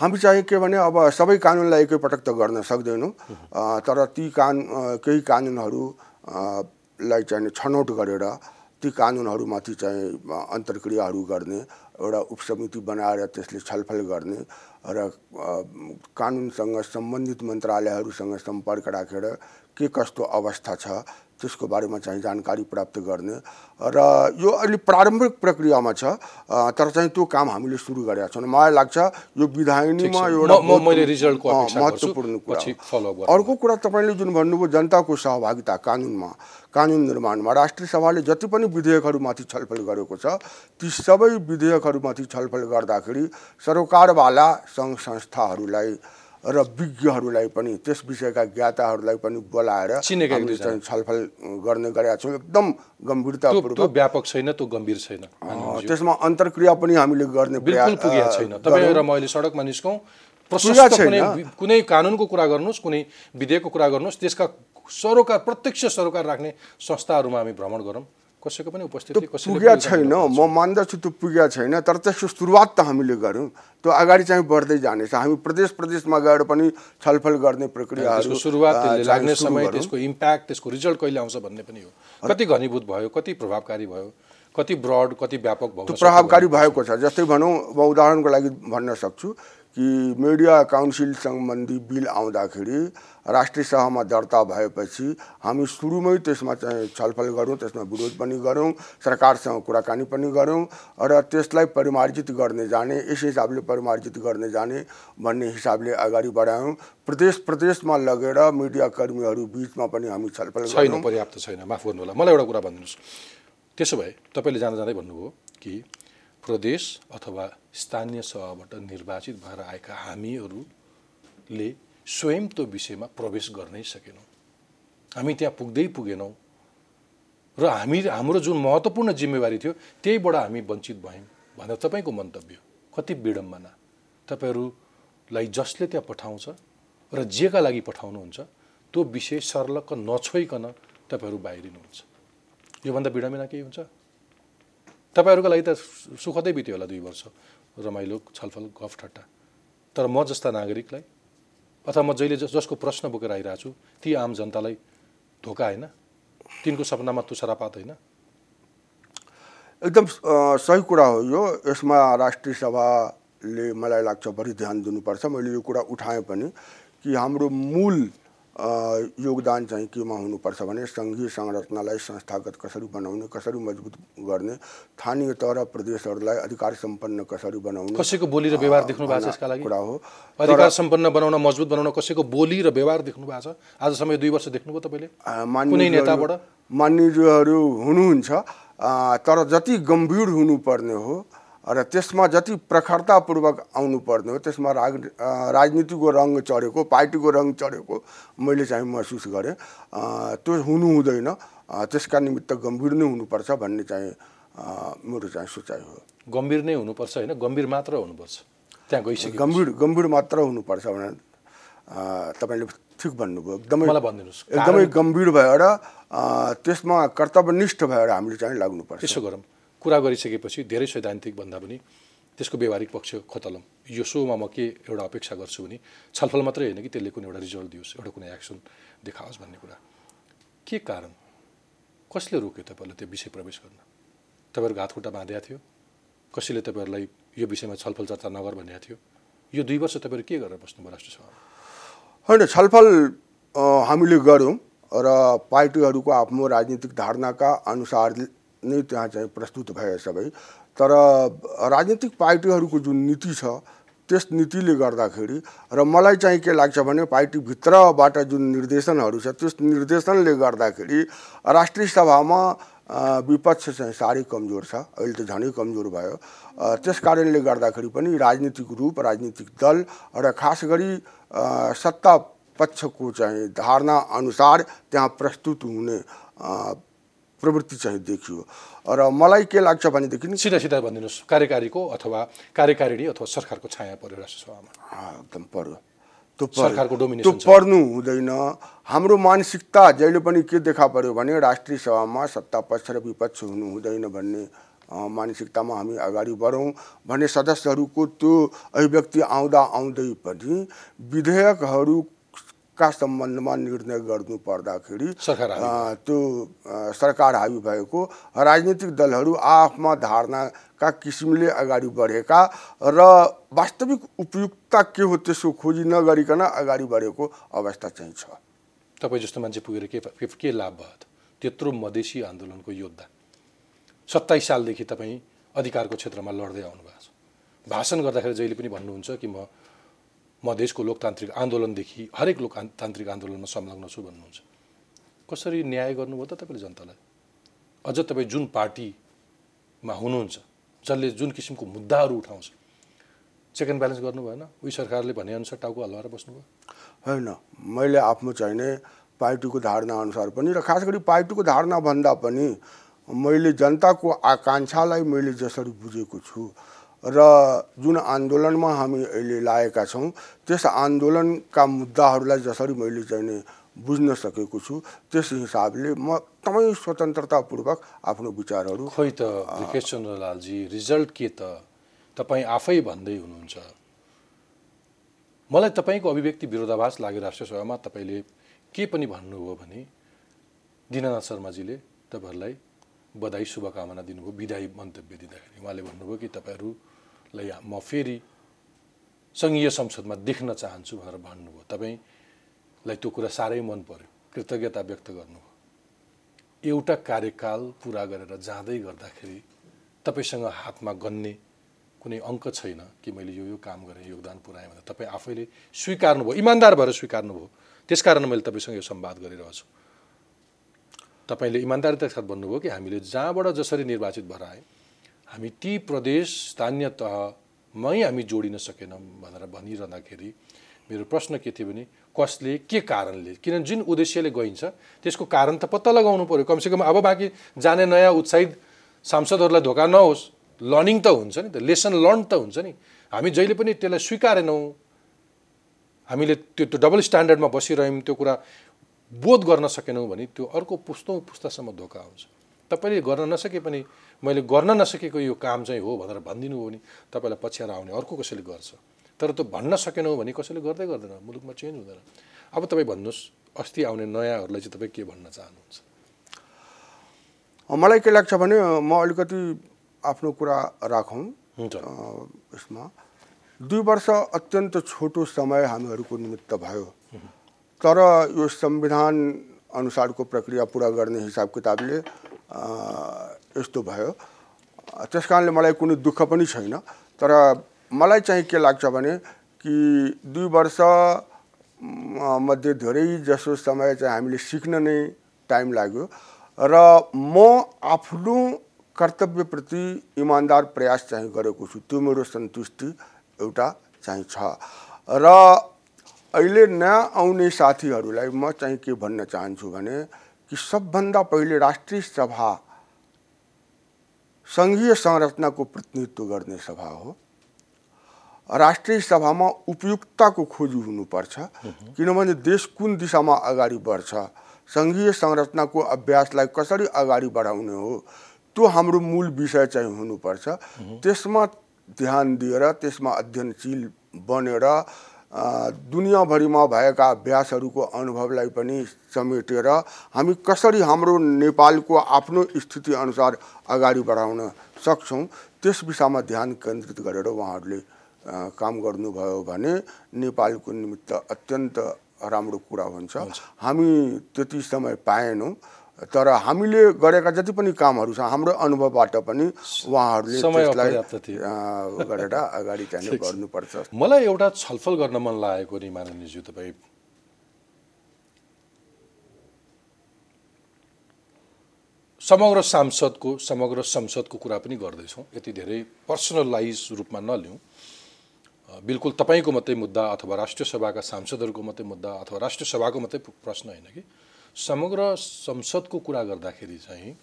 हामी चाहिँ के भने अब सबै कानुनलाई एकैपटक त गर्न सक्दैनौँ। तर ती कान केही कानुनहरू अ, लाई चाहिँ छनौट गरेर ती कानुनहरूमाथि चाहिँ अन्तर्क्रियाहरू गर्ने एउटा उपसमिति बनाएर त्यसले छलफल गर्ने र कानुनसँग सम्बन्धित मन्त्रालयहरूसँग सम्पर्क राखेर के कस्तो अवस्था छ त्यसको बारेमा चाहिँ जानकारी प्राप्त गर्ने र यो अलि प्रारम्भिक प्रक्रियामा छ तर चाहिँ त्यो काम हामीले सुरु गरेका छौँ मलाई लाग्छ यो विधायनीमा। एउटा। महत्त्वपूर्ण कुरा। अर्को कुरा तपाईँले जुन भन्नुभयो जनताको सहभागिता कानुनमा कानुन निर्माणमा राष्ट्रिय सभाले जति पनि विधेयकहरूमाथि छलफल गरेको छ ती सबै विधेयकहरूमाथि छलफल गर्दाखेरि सरकारवाला सङ्घ संस्थाहरूलाई र विज्ञहरूलाई पनि त्यस विषयका ज्ञाताहरूलाई पनि बोलाएर छलफल गर्ने गरेका छौँ। एकदम गम्भीरतापूर्वक।
व्यापक छैन त्यो गम्भीर छैन।
त्यसमा अन्तर्क्रिया पनि हामीले गर्ने
छैन। तपाईँ। र मैले सडकमा निस्कौँ। कुनै कानुनको कुरा गर्नुहोस् कुनै विधेयकको कुरा गर्नुहोस् त्यसका सरोकार प्रत्यक्ष सरोकार राख्ने संस्थाहरूमा हामी भ्रमण गरौँ। कसैको पनि उपस्थिति
पुगेका छैन। म मान्दछु त्यो पुगेका छैन। तर त्यसको सुरुवात त हामीले गऱ्यौँ त्यो अगाडि चाहिँ बढ्दै जानेछ। हामी प्रदेश प्रदेशमा गएर पनि छलफल गर्ने
त्यसको सुरुवात लाग्ने समय। त्यसको इम्प्याक्ट त्यसको रिजल्ट कहिले आउँछ भन्ने पनि हो। कति घनीभूत भयो कति प्रभावकारी भयो कति ब्रड कति व्यापक भयो
प्रभावकारी भएको छ। जस्तै भनौँ म उदाहरणको लागि भन्न सक्छु। कि मिडिया काउन्सिल सम्बन्धी बिल आउँदाखेरि राष्ट्रिय सभामा दर्ता भएपछि हामी सुरुमै त्यसमा चाहिँ छलफल गऱ्यौँ त्यसमा विरोध पनि गऱ्यौँ सरकारसँग कुराकानी पनि गऱ्यौँ र त्यसलाई परिमार्जित गर्ने जाने यस हिसाबले परिमार्जित गर्ने जाने भन्ने हिसाबले अगाडि बढायौँ। प्रदेश प्रदेशमा लगेर मिडिया कर्मीहरू बिचमा पनि हामी छलफल
छैन पर्याप्त छैन। माफ गर्नु होला मलाई एउटा कुरा भनिदिनुहोस्। त्यसो भए तपाईँले जाँदा जाँदै भन्नुभयो कि प्रदेश अथवा स्थानीय सभाबाट निर्वाचित भएर आएका हामीहरूले स्वयं त्यो विषयमा प्रवेश गर्नै सकेनौँ। हामी त्यहाँ पुग्दै पुगेनौँ र हामी हाम्रो जुन महत्त्वपूर्ण जिम्मेवारी थियो त्यहीबाट हामी वञ्चित भयौँ भनेर तपाईँको मन्तव्य कति विडम्बना। तपाईँहरूलाई जसले त्यहाँ पठाउँछ र जेका लागि पठाउनुहुन्छ त्यो विषय सर्लक्क नछोइकन तपाईँहरू बाहिरिनुहुन्छ। योभन्दा बिडम्बना केही हुन्छ? तपाईँहरूका लागि त सुखदै बित्यो होला दुई वर्ष। रमाइलो छलफल गफ ठट्टा। तर म जस्ता नागरिकलाई अथवा म जहिले जस जसको प्रश्न बोकेर आइरहेको छु ती आम जनतालाई धोका होइन? तिनको सपनामा तुषारापात होइन?
एकदम सही कुरा हो यो। यसमा राष्ट्रिय सभाले मलाई लाग्छ बढी ध्यान दिनुपर्छ। मैले यो कुरा उठाएँ पनि कि हाम्रो मूल योगदान चाहिँ केमा हुनुपर्छ भने सङ्घीय संरचनालाई संस्थागत कसरी बनाउने कसरी मजबुत गर्ने स्थानीय तह र प्रदेशहरूलाई अधिकार सम्पन्न कसरी बनाउने
कसैको बोली र व्यवहार देख्नु भएको छ यसका लागि?
कुरा हो।
अधिकार सम्पन्न बनाउन मजबुत बनाउन कसैको बोली र व्यवहार देख्नु भएको छ? आजसम्म दुई वर्ष देख्नुभयो तपाईँले। कुनै नेताबाट?
मान्यज्यूहरू हुनुहुन्छ। तर जति गम्भीर हुनुपर्ने हो र त्यसमा जति प्रखरतापूर्वक आउनुपर्ने हो त्यसमा राग राजनीतिको रङ चढेको पार्टीको रङ चढेको मैले चाहिँ महसुस गरेँ। त्यो हुनु हुँदैन। त्यसका निमित्त गम्भीर नै हुनुपर्छ भन्ने चाहिँ मेरो चाहिँ सोचाइ हो।
गम्भीर नै हुनुपर्छ होइन? गम्भीर मात्र हुनुपर्छ। त्यहाँ गइसक्यो
गम्भीर गम्भीर मात्र हुनुपर्छ भने अ, तपाईँले ठिक भन्नुभयो। एकदमै एकदमै गम्भीर भएर त्यसमा कर्तव्यनिष्ठ भएर हामीले चाहिँ लाग्नुपर्छ।
त्यसो गरौँ। कुरा गरिसकेपछि धेरै सैद्धान्तिक भन्दा पनि त्यसको व्यवहारिक पक्ष खोतलम। यो सोमा म के एउटा अपेक्षा गर्छु भने छलफल मात्रै होइन कि त्यसले कुनै एउटा रिजल्ट दियोस् एउटा कुनै एक्सन देखाओस् भन्ने कुरा। के कारण? कसले रोक्यो तपाईँहरूलाई त्यो विषय प्रवेश गर्न? तपाईँहरूको हातखुट्टा बाँधेको थियो? कसैले तपाईँहरूलाई यो विषयमा छलफल चर्चा नगर भनेको थियो? यो दुई वर्ष तपाईँहरू के गरेर बस्नुभयो राष्ट्रसभामा
होइन छलफल हामीले गऱ्यौँ र पार्टीहरूको आफ्नो राजनीतिक धारणाका अनुसार नै त्यहाँ चाहिँ प्रस्तुत भए सबै। तर राजनीतिक पार्टीहरूको जुन नीति छ त्यस नीतिले गर्दाखेरि र मलाई चाहिँ के लाग्छ भने पार्टीभित्रबाट जुन निर्देशनहरू छ त्यस निर्देशनले गर्दाखेरि राष्ट्रिय सभामा विपक्ष चाहिँ साह्रै कमजोर छ। अहिले त झनै कमजोर भयो। त्यस कारणले गर्दाखेरि पनि राजनीतिक रूप राजनीतिक दल र खास गरी सत्ता पक्षको चाहिँ धारणा अनुसार त्यहाँ प्रस्तुत हुने प्रवृत्ति चाहिँ देखियो। र मलाई के लाग्छ भनेदेखि
सिधा सिधा भनिदिनुहोस् कार्यकारीको अथवा कार्यकारिणी अथवा सरकारको छाया पर्यो राष्ट्रसभामा
एकदम पर्यो। त्यो।
सरकारको
त्यो पर्नु हुँदैन। हाम्रो मानसिकता जहिले पनि के देखा पर्यो भने राष्ट्रिय सभामा सत्ता पक्ष र विपक्ष हुनु हुँदैन भन्ने मानसिकतामा हामी अगाडि बढौँ भने सदस्यहरूको त्यो अभिव्यक्ति आउँदा आउँदै पनि विधेयकहरूका सम्बन्धमा निर्णय गर्नु पर्दाखेरि त्यो सरकार हावी भएको राजनीतिक दलहरू आफ्ना धारणाका किसिमले अगाडि बढेका र वास्तविक उपयुक्तता के हो त्यसको खोजी नगरिकन अगाडि बढेको अवस्था चाहिँ छ।
तपाईँ जस्तो मान्छे पुगेर के के, के लाभ भयो? त त्यत्रो मधेसी आन्दोलनको योद्धा सत्ताइस सालदेखि तपाईँ अधिकारको क्षेत्रमा लड्दै आउनुभएको छ। भाषण गर्दाखेरि जहिले पनि भन्नुहुन्छ कि म मधेसको लोकतान्त्रिक आन्दोलनदेखि हरेक लोकतान्त्रिक आन्दोलनमा संलग्न छु भन्नुहुन्छ। कसरी न्याय गर्नुभयो त तपाईँले जनतालाई? अझ तपाईँ जुन पार्टीमा हुनुहुन्छ जसले जुन किसिमको मुद्दाहरू उठाउँछ चेक एन्ड ब्यालेन्स गर्नु भएन उही सरकारले भनेअनुसार टाउको हल्लाएर बस्नुभयो।
होइन मैले आफ्नो चाहिने पार्टीको धारणा अनुसार पनि र खास गरी पार्टीको धारणा भन्दा पनि मैले जनताको आकाङ्क्षालाई मैले जसरी बुझेको छु र जुन आन्दोलनमा हामी अहिले लागेका छौँ त्यस आन्दोलनका मुद्दाहरूलाई जसरी मैले चाहिने बुझ्न सकेको छु त्यस हिसाबले म एकदमै स्वतन्त्रतापूर्वक आफ्नो विचारहरू
खोइ त विकेश चन्द्र लालजी रिजल्ट के त? तपाईँ आफै भन्दै हुनुहुन्छ। मलाई तपाईँको अभिव्यक्ति विरोधाभास लाग्यो राष्ट्रसभामा तपाईँले के पनि भन्नुभयो भने दिननाथ शर्माजीले तपाईँहरूलाई बधाई शुभकामना दिनुभयो विदायी मन्तव्य दिँदाखेरि। उहाँले भन्नुभयो कि तपाईँहरूलाई म फेरि सङ्घीय संसदमा देख्न चाहन्छु भनेर भन्नुभयो। तपाईँलाई त्यो कुरा साह्रै मन पर्यो। कृतज्ञता व्यक्त गर्नुभयो। एउटा कार्यकाल पुरा गरेर जाँदै गर्दाखेरि तपाईँसँग हातमा गन्ने कुनै अङ्क छैन कि मैले यो यो काम गरेँ योगदान पुऱ्याएँ भनेर तपाईँ आफैले स्वीकार्नुभयो इमान्दार भएर स्वीकार्नुभयो। त्यसकारण मैले तपाईँसँग यो संवाद गरिरहेको छु। तपाईँले इमान्दारिताका साथ भन्नुभयो कि हामीले जहाँबाट जसरी निर्वाचित भएर आयौँ हामी ती प्रदेश स्थानीय तहमै हामी जोडिन सकेनौँ भनेर भनिरहँदाखेरि मेरो प्रश्न के थियो भने कसले के कारणले? किनभने जुन उद्देश्यले गइन्छ त्यसको कारण त पत्ता लगाउनु पऱ्यो कमसेकम अब बाँकी जाने नयाँ उत्साहित सांसदहरूलाई धोका नहोस्। लर्निङ त हुन्छ नि त लेसन लर्न त हुन्छ नि। हामी जहिले पनि त्यसलाई स्वीकारेनौँ। हामीले त्यो त्यो डबल स्ट्यान्डर्डमा बसिरह्यौँ त्यो कुरा बोध गर्न सकेनौँ भने त्यो अर्को पुस्तौँ पुस्तासम्म धोका आउँछ तपाईँले गर्न नसके पनि मैले गर्न नसकेको यो काम चाहिँ हो भनेर भनिदिनु हो भने तपाईँलाई पछ्याएर आउने अर्को कसैले गर्छ? तर त्यो भन्न सकेनौँ भने कसैले गर्दै गर्दैन मुलुकमा चेन्ज हुँदैन। अब तपाईँ भन्नुहोस् अस्ति आउने नयाँहरूलाई चाहिँ तपाईँ के भन्न चाहनुहुन्छ?
मलाई के लाग्छ भने म अलिकति आफ्नो कुरा राखौँ। यसमा। दुई वर्ष अत्यन्त छोटो समय हामीहरूको निमित्त भयो। तर यो संविधान अनुसारको प्रक्रिया पुरा गर्ने हिसाब किताबले यस्तो भयो। त्यस कारणले मलाई कुनै दुःख पनि छैन। तर मलाई चाहिँ के लाग्छ भने कि दुई वर्ष मध्ये धेरै जसो समय चाहिँ हामीले सिक्न नै टाइम लाग्यो र म आफ्नो कर्तव्यप्रति इमान्दार प्रयास चाहिँ गरेको छु। त्यो मेरो सन्तुष्टि एउटा चाहिँ छ। र अहिले नयाँ आउने साथीहरूलाई म चाहिँ के भन्न चाहन्छु भने कि सबभन्दा पहिले राष्ट्रिय सभा सङ्घीय संरचनाको प्रतिनिधित्व गर्ने सभा हो। राष्ट्रिय सभामा उपयुक्तताको खोजी हुनुपर्छ किनभने देश कुन दिशामा अगाडि बढ्छ सङ्घीय संरचनाको अभ्यासलाई कसरी अगाडि बढाउने हो त्यो हाम्रो मूल विषय चाहिँ हुनुपर्छ। त्यसमा ध्यान दिएर त्यसमा अध्ययनशील बनेर दुनियाँभरिमा भएका अभ्यासहरूको अनुभवलाई पनि समेटेर हामी कसरी हाम्रो नेपालको आफ्नो स्थिति अनुसार अगाडि बढाउन सक्छौँ त्यस विषयमा ध्यान केन्द्रित गरेर उहाँहरूले काम गर्नुभयो भने नेपालको निमित्त अत्यन्त राम्रो कुरा हुन्छ। हामी त्यति समय पाएनौँ। तर हामीले गरेका जति पनि कामहरू छ हाम्रो अनुभवबाट पनि उहाँहरूले त्यसलाई गरेर अगाडि चाहिँ गर्नुपर्छ
मलाई एउटा छलफल गर्न मन लागेको नि माननीयज्यू तपाईँ समग्र सांसदको समग्र संसदको कुरा पनि गर्दैछौँ। यति धेरै पर्सनलाइज रूपमा नलिउँ। बिल्कुल तपाईँको मात्रै मुद्दा अथवा राष्ट्रिय सभाका सांसदहरूको मात्रै मुद्दा अथवा राष्ट्रिय सभाको मात्रै प्रश्न होइन कि? समग्र संसदको कुरा गर्दाखेरि चाहिँ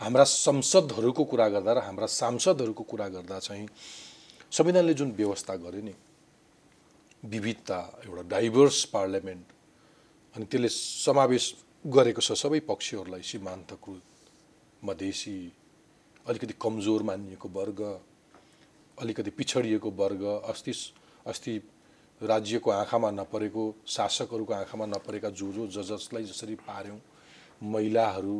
हाम्रा संसदहरूको कुरा गर्दा र हाम्रा सांसदहरूको कुरा गर्दा चाहिँ संविधानले जुन व्यवस्था गर्यो नि विविधता एउटा डाइभर्स पार्लियामेन्ट अनि त्यसले समावेश गरेको छ सबै पक्षहरूलाई सीमान्तकृत मधेसी अलिकति कमजोर मानिएको वर्ग अलिकति पिछडिएको वर्ग अस्ति अस्ति राज्यको आँखामा नपरेको शासकहरूको आँखामा नपरेका जो जो ज जसलाई जसरी पार्यौँ महिलाहरू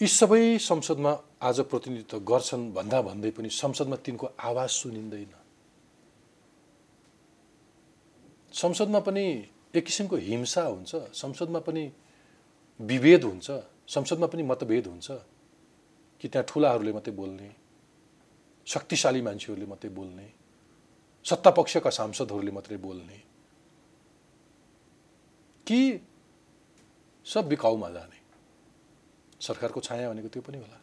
यी सबै संसदमा आज प्रतिनिधित्व गर्छन् भन्दा भन्दै पनि संसदमा तिनको आवाज सुनिँदैन। संसदमा पनि एक किसिमको हिंसा हुन्छ संसदमा पनि विभेद हुन्छ संसदमा पनि मतभेद हुन्छ कि त्यहाँ ठुलाहरूले मात्रै बोल्ने शक्तिशाली मान्छेहरूले मात्रै बोल्ने। सत्तापक्षका सांसदहरूले मात्रै बोल्ने। कि सब बिकाउमा जाने। सरकारको छाया भनेको त्यो पनि होला।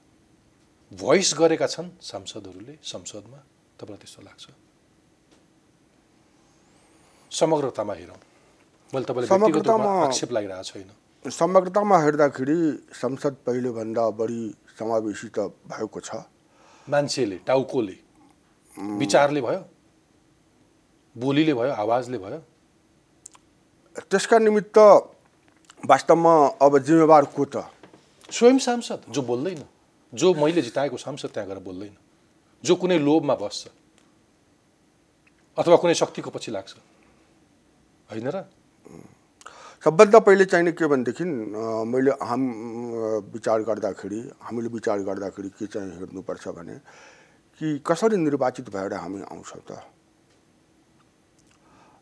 भोइस गरेका छन् सांसदहरूले संसदमा तपाईँलाई त्यस्तो लाग्छ? समग्रतामा हेरौँ। मैले तपाईँलाई आक्षेप लागिरहेको छैन।
समग्रतामा हेर्दाखेरि संसद पहिलेभन्दा बढी समावेशी त भएको छ।
मान्छेले टाउकोले विचारले भयो? बोलीले भयो आवाजले भयो?
त्यसका निमित्त वास्तवमा अब जिम्मेवार को त?
स्वयं सांसद जो बोल्दैन। जो मैले जिताएको सांसद त्यहाँ गएर बोल्दैन। जो कुनै लोभमा बस्छ। अथवा कुनै शक्तिको पछि लाग्छ। होइन र?
सबभन्दा पहिले चाहिने के भनेदेखि मैले हाम विचार गर्दाखेरि हामीले विचार गर्दाखेरि के चाहिँ हेर्नुपर्छ भने कि कसरी निर्वाचित भएर हामी आउँछौँ त?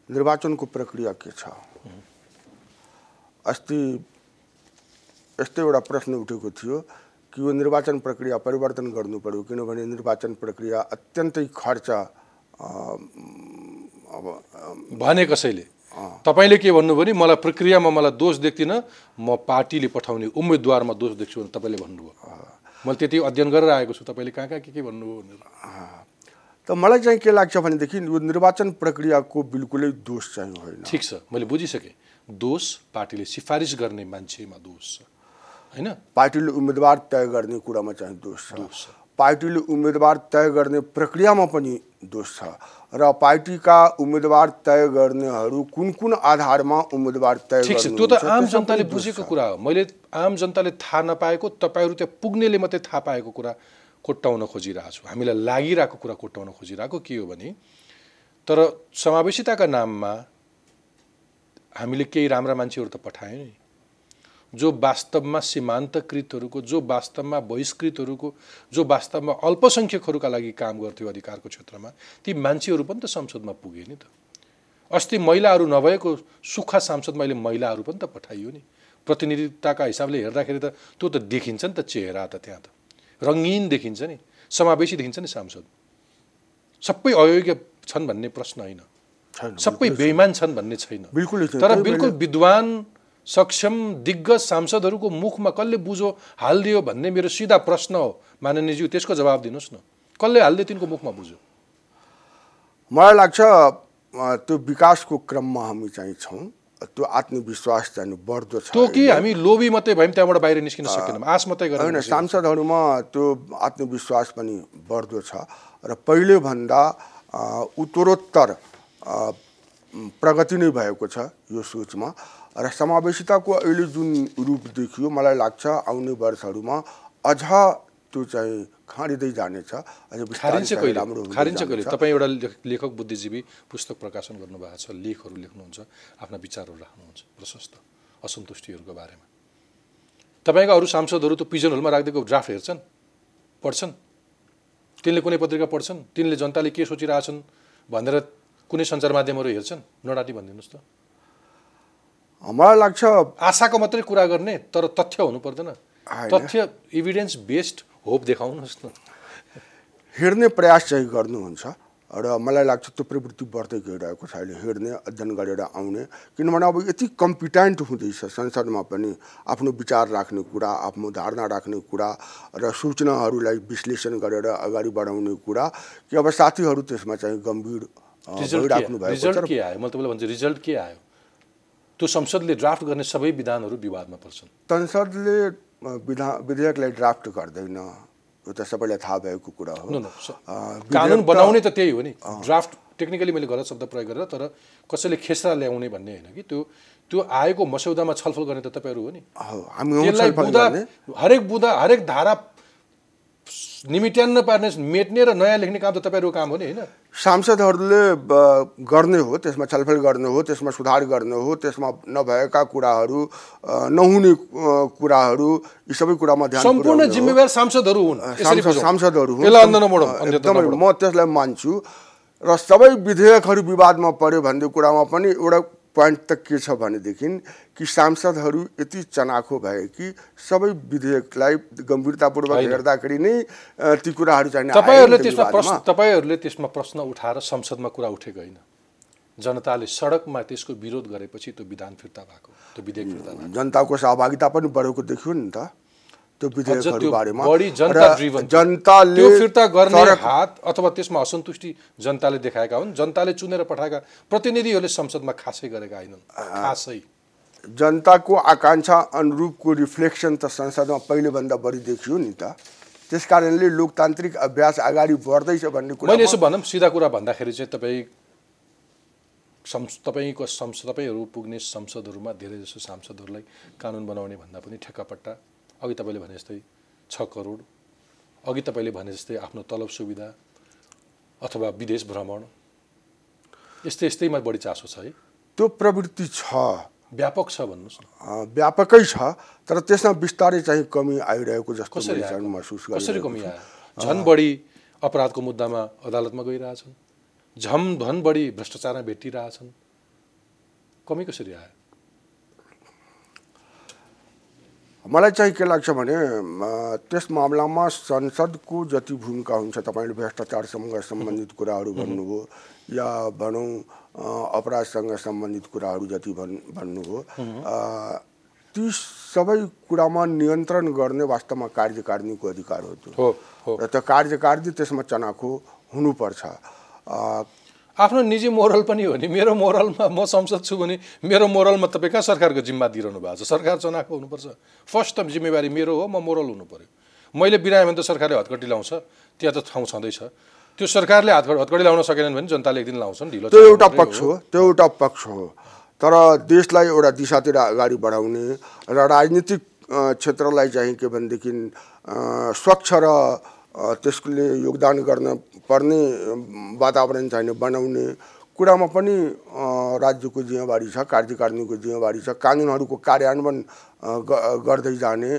निर्वाचनको प्रक्रिया के छ? अस्ति यस्तो एउटा प्रश्न उठेको थियो कि यो निर्वाचन प्रक्रिया परिवर्तन गर्नु पर्यो किनभने निर्वाचन प्रक्रिया अत्यन्तै खर्च अब
भने कसैले? तपाईँले के भन्नुभयो भने मलाई प्रक्रियामा मलाई दोष देख्दिनँ म पार्टीले पठाउने उम्मेदवारमा दोष देख्छु भने तपाईँले भन्नुभयो। मैले त्यति अध्ययन गरेर आएको छु। तपाईँले कहाँ कहाँ के के भन्नुभयो भनेर?
त मलाई चाहिँ के लाग्छ भनेदेखि यो निर्वाचन प्रक्रियाको बिल्कुलै दोष चाहिँ होइन।
ठिक छ मैले बुझिसकेँ। दोष पार्टीले सिफारिस गर्ने मान्छेमा दोष छ होइन?
पार्टीले उम्मेदवार तय गर्ने कुरामा चाहिँ दोष छ। पार्टीले उम्मेदवार तय गर्ने प्रक्रियामा पनि दोष छ र पार्टीका उम्मेदवार तय गर्नेहरू कुन कुन आधारमा उम्मेदवार तय
ठिक छ त्यो त आम जनताले बुझेको। कुरा हो। मैले आम जनताले थाहा नपाएको तपाईँहरू त्यहाँ पुग्नेले मात्रै थाहा पाएको कुरा। कोट्टाउन खोजिरहेको छु हामीलाई लागिरहेको कुरा कोट्टाउन खोजिरहेको के हो भने तर समावेशिताका नाममा हामीले केही राम्रा मान्छेहरू त पठायौँ नि। जो वास्तवमा सीमान्तकृतहरूको जो वास्तवमा बहिष्कृतहरूको जो वास्तवमा अल्पसङ्ख्यकहरूका लागि काम गर्थ्यो अधिकारको क्षेत्रमा ती मान्छेहरू पनि त संसदमा पुगे नि त। अस्ति महिलाहरू नभएको सुक्खा सांसदमा अहिले महिलाहरू पनि त पठाइयो नि। प्रतिनिधित्वका हिसाबले हेर्दाखेरि त त्यो त देखिन्छ नि त चेहरा त त्यहाँ त। रङ्गीन देखिन्छ नि समावेशी देखिन्छ नि सांसद। सबै अयोग्य छन् भन्ने प्रश्न होइन। सबै बेइमान छन्। भन्ने छैन।
बिल्कुलै।
तर बिल्कुल विद्वान सक्षम दिग्गज सांसदहरूको मुखमा कसले बुझो हालिदियो भन्ने मेरो सिधा प्रश्न हो। माननीयज्यू त्यसको जवाब दिनुहोस् न। कसले हालिदियो तिनको मुखमा बुझ्यो
मलाई लाग्छ त्यो विकासको क्रममा हामी चाहिँ छौँ। त्यो आत्मविश्वास चाहिँ बढ्दो छ।
त्यो कि हामी लोभी मात्रै भयौँ त्यहाँबाट बाहिर निस्किन सकेनौँ। आश मात्रै गरेर
होइन। सांसदहरूमा त्यो आत्मविश्वास पनि बढ्दो छ। र पहिलेभन्दा उत्तरोत्तर प्रगति नै भएको छ यो सोचमा। र समावेशिताको अहिले जुन रूप देखियो मलाई लाग्छ आउने वर्षहरूमा अझ त्यो चाहिँ खाँडिँदै जानेछ।
तपाईँ एउटा लेख- लेखक बुद्धिजीवी पुस्तक प्रकाशन गर्नुभएको छ लेखहरू लेख्नुहुन्छ आफ्ना विचारहरू राख्नुहुन्छ प्रशस्त असन्तुष्टिहरूको बारेमा। तपाईँका अरू सांसदहरू त पिजन होलमा राखिदिएको ड्राफ्ट हेर्छन् पढ्छन्? तिनले कुनै पत्रिका पढ्छन्? तिनले जनताले के सोचिरहेछन् भनेर कुनै सञ्चार माध्यमहरू हेर्छन्? नडाटी भनिदिनुहोस् त।
मलाई लाग्छ
आशाको मात्रै कुरा गर्ने तर तथ्य हुनु पर्दैन। तथ्य इभिडेन्स बेस्ड होप देखाउनुहोस् न।
हेर्ने प्रयास चाहिँ गर्नुहुन्छ र मलाई लाग्छ त्यो प्रवृत्ति बढ्दै गइरहेको छ अहिले। हेर्ने अध्ययन गरेर आउने। किनभने अब यति कम्पिटेन्ट हुँदैछ संसदमा पनि आफ्नो विचार राख्ने कुरा आफ्नो धारणा राख्ने कुरा र सूचनाहरूलाई विश्लेषण गरेर अगाडि बढाउने कुरा कि अब साथीहरू त्यसमा चाहिँ गम्भीर
के
भएको
के आयो? मैले तपाईँलाई भन्छु रिजल्ट के आयो? त्यो संसदले ड्राफ्ट गर्ने सबै विधानहरू विवादमा पर्छन्।
संसदले विधा विधेयकलाई ड्राफ्ट गर्दैन। यो त सबैलाई थाहा भएको कुरा हो।
कानुन बनाउने त त्यही हो नि। ड्राफ्ट टेक्निकली मैले गलत शब्द प्रयोग गरेर तर कसैले खेसरा ल्याउने भन्ने होइन कि त्यो त्यो आएको मस्यौदामा छलफल गर्ने त तपाईँहरू हो नि। हरेक बुँदा हरेक धारा निमिट्यान्न पार्ने मेट्ने र नयाँ लेख्ने काम त तपाईँहरूको काम हो नि होइन
सांसदहरूले गर्ने हो त्यसमा छलफल गर्ने हो त्यसमा सुधार गर्ने हो त्यसमा नभएका कुराहरू नहुने कुराहरू यी सबै कुरामा ध्यान
सम्पूर्ण। जिम्मेवार सांसदहरू हुन्।
सांसदहरू हुन्। एकदमै। म त्यसलाई मान्छु र सबै विधेयकहरू विवादमा पर्यो भन्ने कुरामा पनि एउटा पोइन्ट त के छ भनेदेखि कि सांसदहरू यति चनाखो भए कि सबै विधेयकलाई गम्भीरतापूर्वक। हेर्दाखेरि नै ती कुराहरू चाहिँ
तपाईँहरूले त्यसमा। प्रश्न तपाईँहरूले त्यसमा प्रश्न उठाएर संसदमा कुरा उठेको होइन जनताले सडकमा त्यसको विरोध गरेपछि त्यो विधान फिर्ता भएको त्यो विधेयक फिर्ता भएको
जनताको सहभागिता पनि बढेको देखियो नि त त्यो विधेयकहरू बारेमा जनताले
फिर्ता गर्ने हात अथवा त्यसमा असन्तुष्टि जनताले देखाएका हुन् जनताले चुनेर पठाएका प्रतिनिधिहरूले संसदमा खासै गरेका होइनन्। खासै।
जनताको आकाङ्क्षा अनुरूपको रिफ्लेक्सन त संसदमा पहिलेभन्दा बढी देखियो नि त। त्यस कारणले लोकतान्त्रिक अभ्यास अगाडि बढ्दैछ भन्ने कुरा
मैले यसो भनौँ सिधा कुरा भन्दाखेरि चाहिँ तपाईँ संस तपाईँको संस तपाईँहरू पुग्ने संसदहरूमा धेरै जसो सांसदहरूलाई कानुन बनाउने भन्दा पनि ठेक्कापट्टा अघि तपाईँले भने जस्तै छ करोड अघि तपाईँले भने जस्तै आफ्नो तलब सुविधा अथवा विदेश भ्रमण। यस्तै यस्तैमा बढी चासो छ है।
त्यो प्रवृत्ति छ।
व्यापक छ भन्नुहोस् न।
व्यापकै छ तर त्यसमा बिस्तारै चाहिँ कमी आइरहेको जस्तो? महसुस
कसरी कमी। आयो? झन् बढी अपराधको मुद्दामा अदालतमा गइरहेछन्। झम धन बढी भ्रष्टाचारमा भेटिरहेछन्। कमी कसरी आयो?
मलाई चाहिँ के लाग्छ भने त्यस मामलामा संसदको जति भूमिका हुन्छ तपाईँले भ्रष्टाचारसँग सम्बन्धित कुराहरू भन्नुभयो या भनौँ अपराधसँग सम्बन्धित कुराहरू जति भन् भन्नुभयो ती सबै कुरामा नियन्त्रण गर्ने वास्तवमा कार्यकारिणीको अधिकार हो त्यो। र त्यो कार्यकारिणी त्यसमा चनाखो हुनुपर्छ।
आफ्नो निजी मोरल पनि हो नि। मेरो मोरलमा म संसद छु भने मेरो मोरलमा तपाईँ कहाँ सरकारको जिम्मा दिइरहनु भएको छ? सरकार चनाएको हुनुपर्छ। फर्स्ट त जिम्मेवारी मेरो हो म मोरल हुनु पऱ्यो मैले बिराएँ भने त सरकारले हतकटी लाउँछ। त्यहाँ त ठाउँ छँदैछ। त्यो सरकारले हात हतकटी लाउन सकेनन् भने जनताले एक दिन लाउँछन् ढिलो
त्यो एउटा पक्ष हो। त्यो एउटा पक्ष हो। तर देशलाई एउटा दिशातिर अगाडि बढाउने र राजनीतिक क्षेत्रलाई चाहिँ के भनेदेखि स्वच्छ र त्यसले योगदान गर्न पर्ने वातावरण चाहिँ बनाउने कुरामा पनि राज्यको जिम्मेवारी छ कार्यकारिणीको जिम्मेवारी छ कानुनहरूको कार्यान्वयन गर्दै जाने।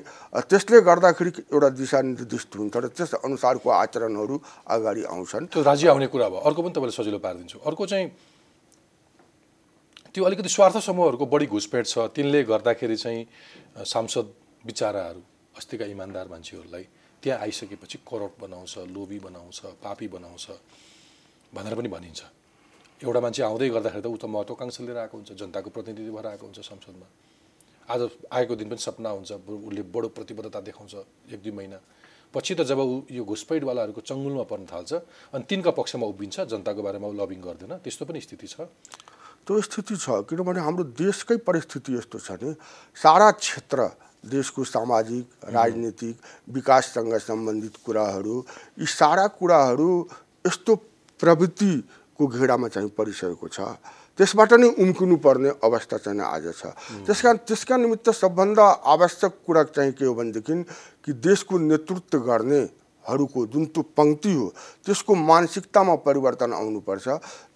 त्यसले गर्दाखेरि एउटा दिशा निर्दिष्ट हुन्छ र त्यस अनुसारको आचरणहरू अगाडि आउँछन्।
त्यो राज्य आउने कुरा भयो। अर्को पनि तपाईँले सजिलो पारिदिन्छु। अर्को चाहिँ त्यो अलिकति स्वार्थ समूहहरूको बढी घुसपेट छ। तिनले गर्दाखेरि चाहिँ सांसद बिचाराहरू अस्तिका इमान्दार मान्छेहरूलाई त्यहाँ आइसकेपछि करप्ट बनाउँछ लोभी बनाउँछ पापी बनाउँछ भनेर पनि भनिन्छ। एउटा मान्छे आउँदै गर्दाखेरि त ऊ त महत्त्वकाङ्क्षा लिएर आएको हुन्छ जनताको प्रतिनिधि भएर आएको हुन्छ संसदमा। आज आएको दिन पनि सपना हुन्छ उसले बडो प्रतिबद्धता देखाउँछ एक दुई महिना। पछि त जब ऊ यो घुसपैठवालाहरूको चङ्गुलमा पर्न थाल्छ अनि तिनका पक्षमा उभिन्छ जनताको बारेमा ऊ लबिङ गर्दैन त्यस्तो पनि स्थिति छ।
त्यो स्थिति छ किनभने हाम्रो देशकै परिस्थिति यस्तो छ नि सारा क्षेत्र देशको सामाजिक राजनीतिक विकाससँग सम्बन्धित कुराहरू यी सारा कुराहरू यस्तो प्रवृत्तिको घेरामा चाहिँ परिसकेको छ। त्यसबाट नै उम्किनु पर्ने अवस्था चाहिँ आज छ। त्यसका त्यसका निमित्त सबभन्दा आवश्यक कुरा चाहिँ के हो भनेदेखि कि देशको नेतृत्व गर्नेहरूको जुन त्यो पङ्क्ति हो त्यसको मानसिकतामा परिवर्तन आउनुपर्छ।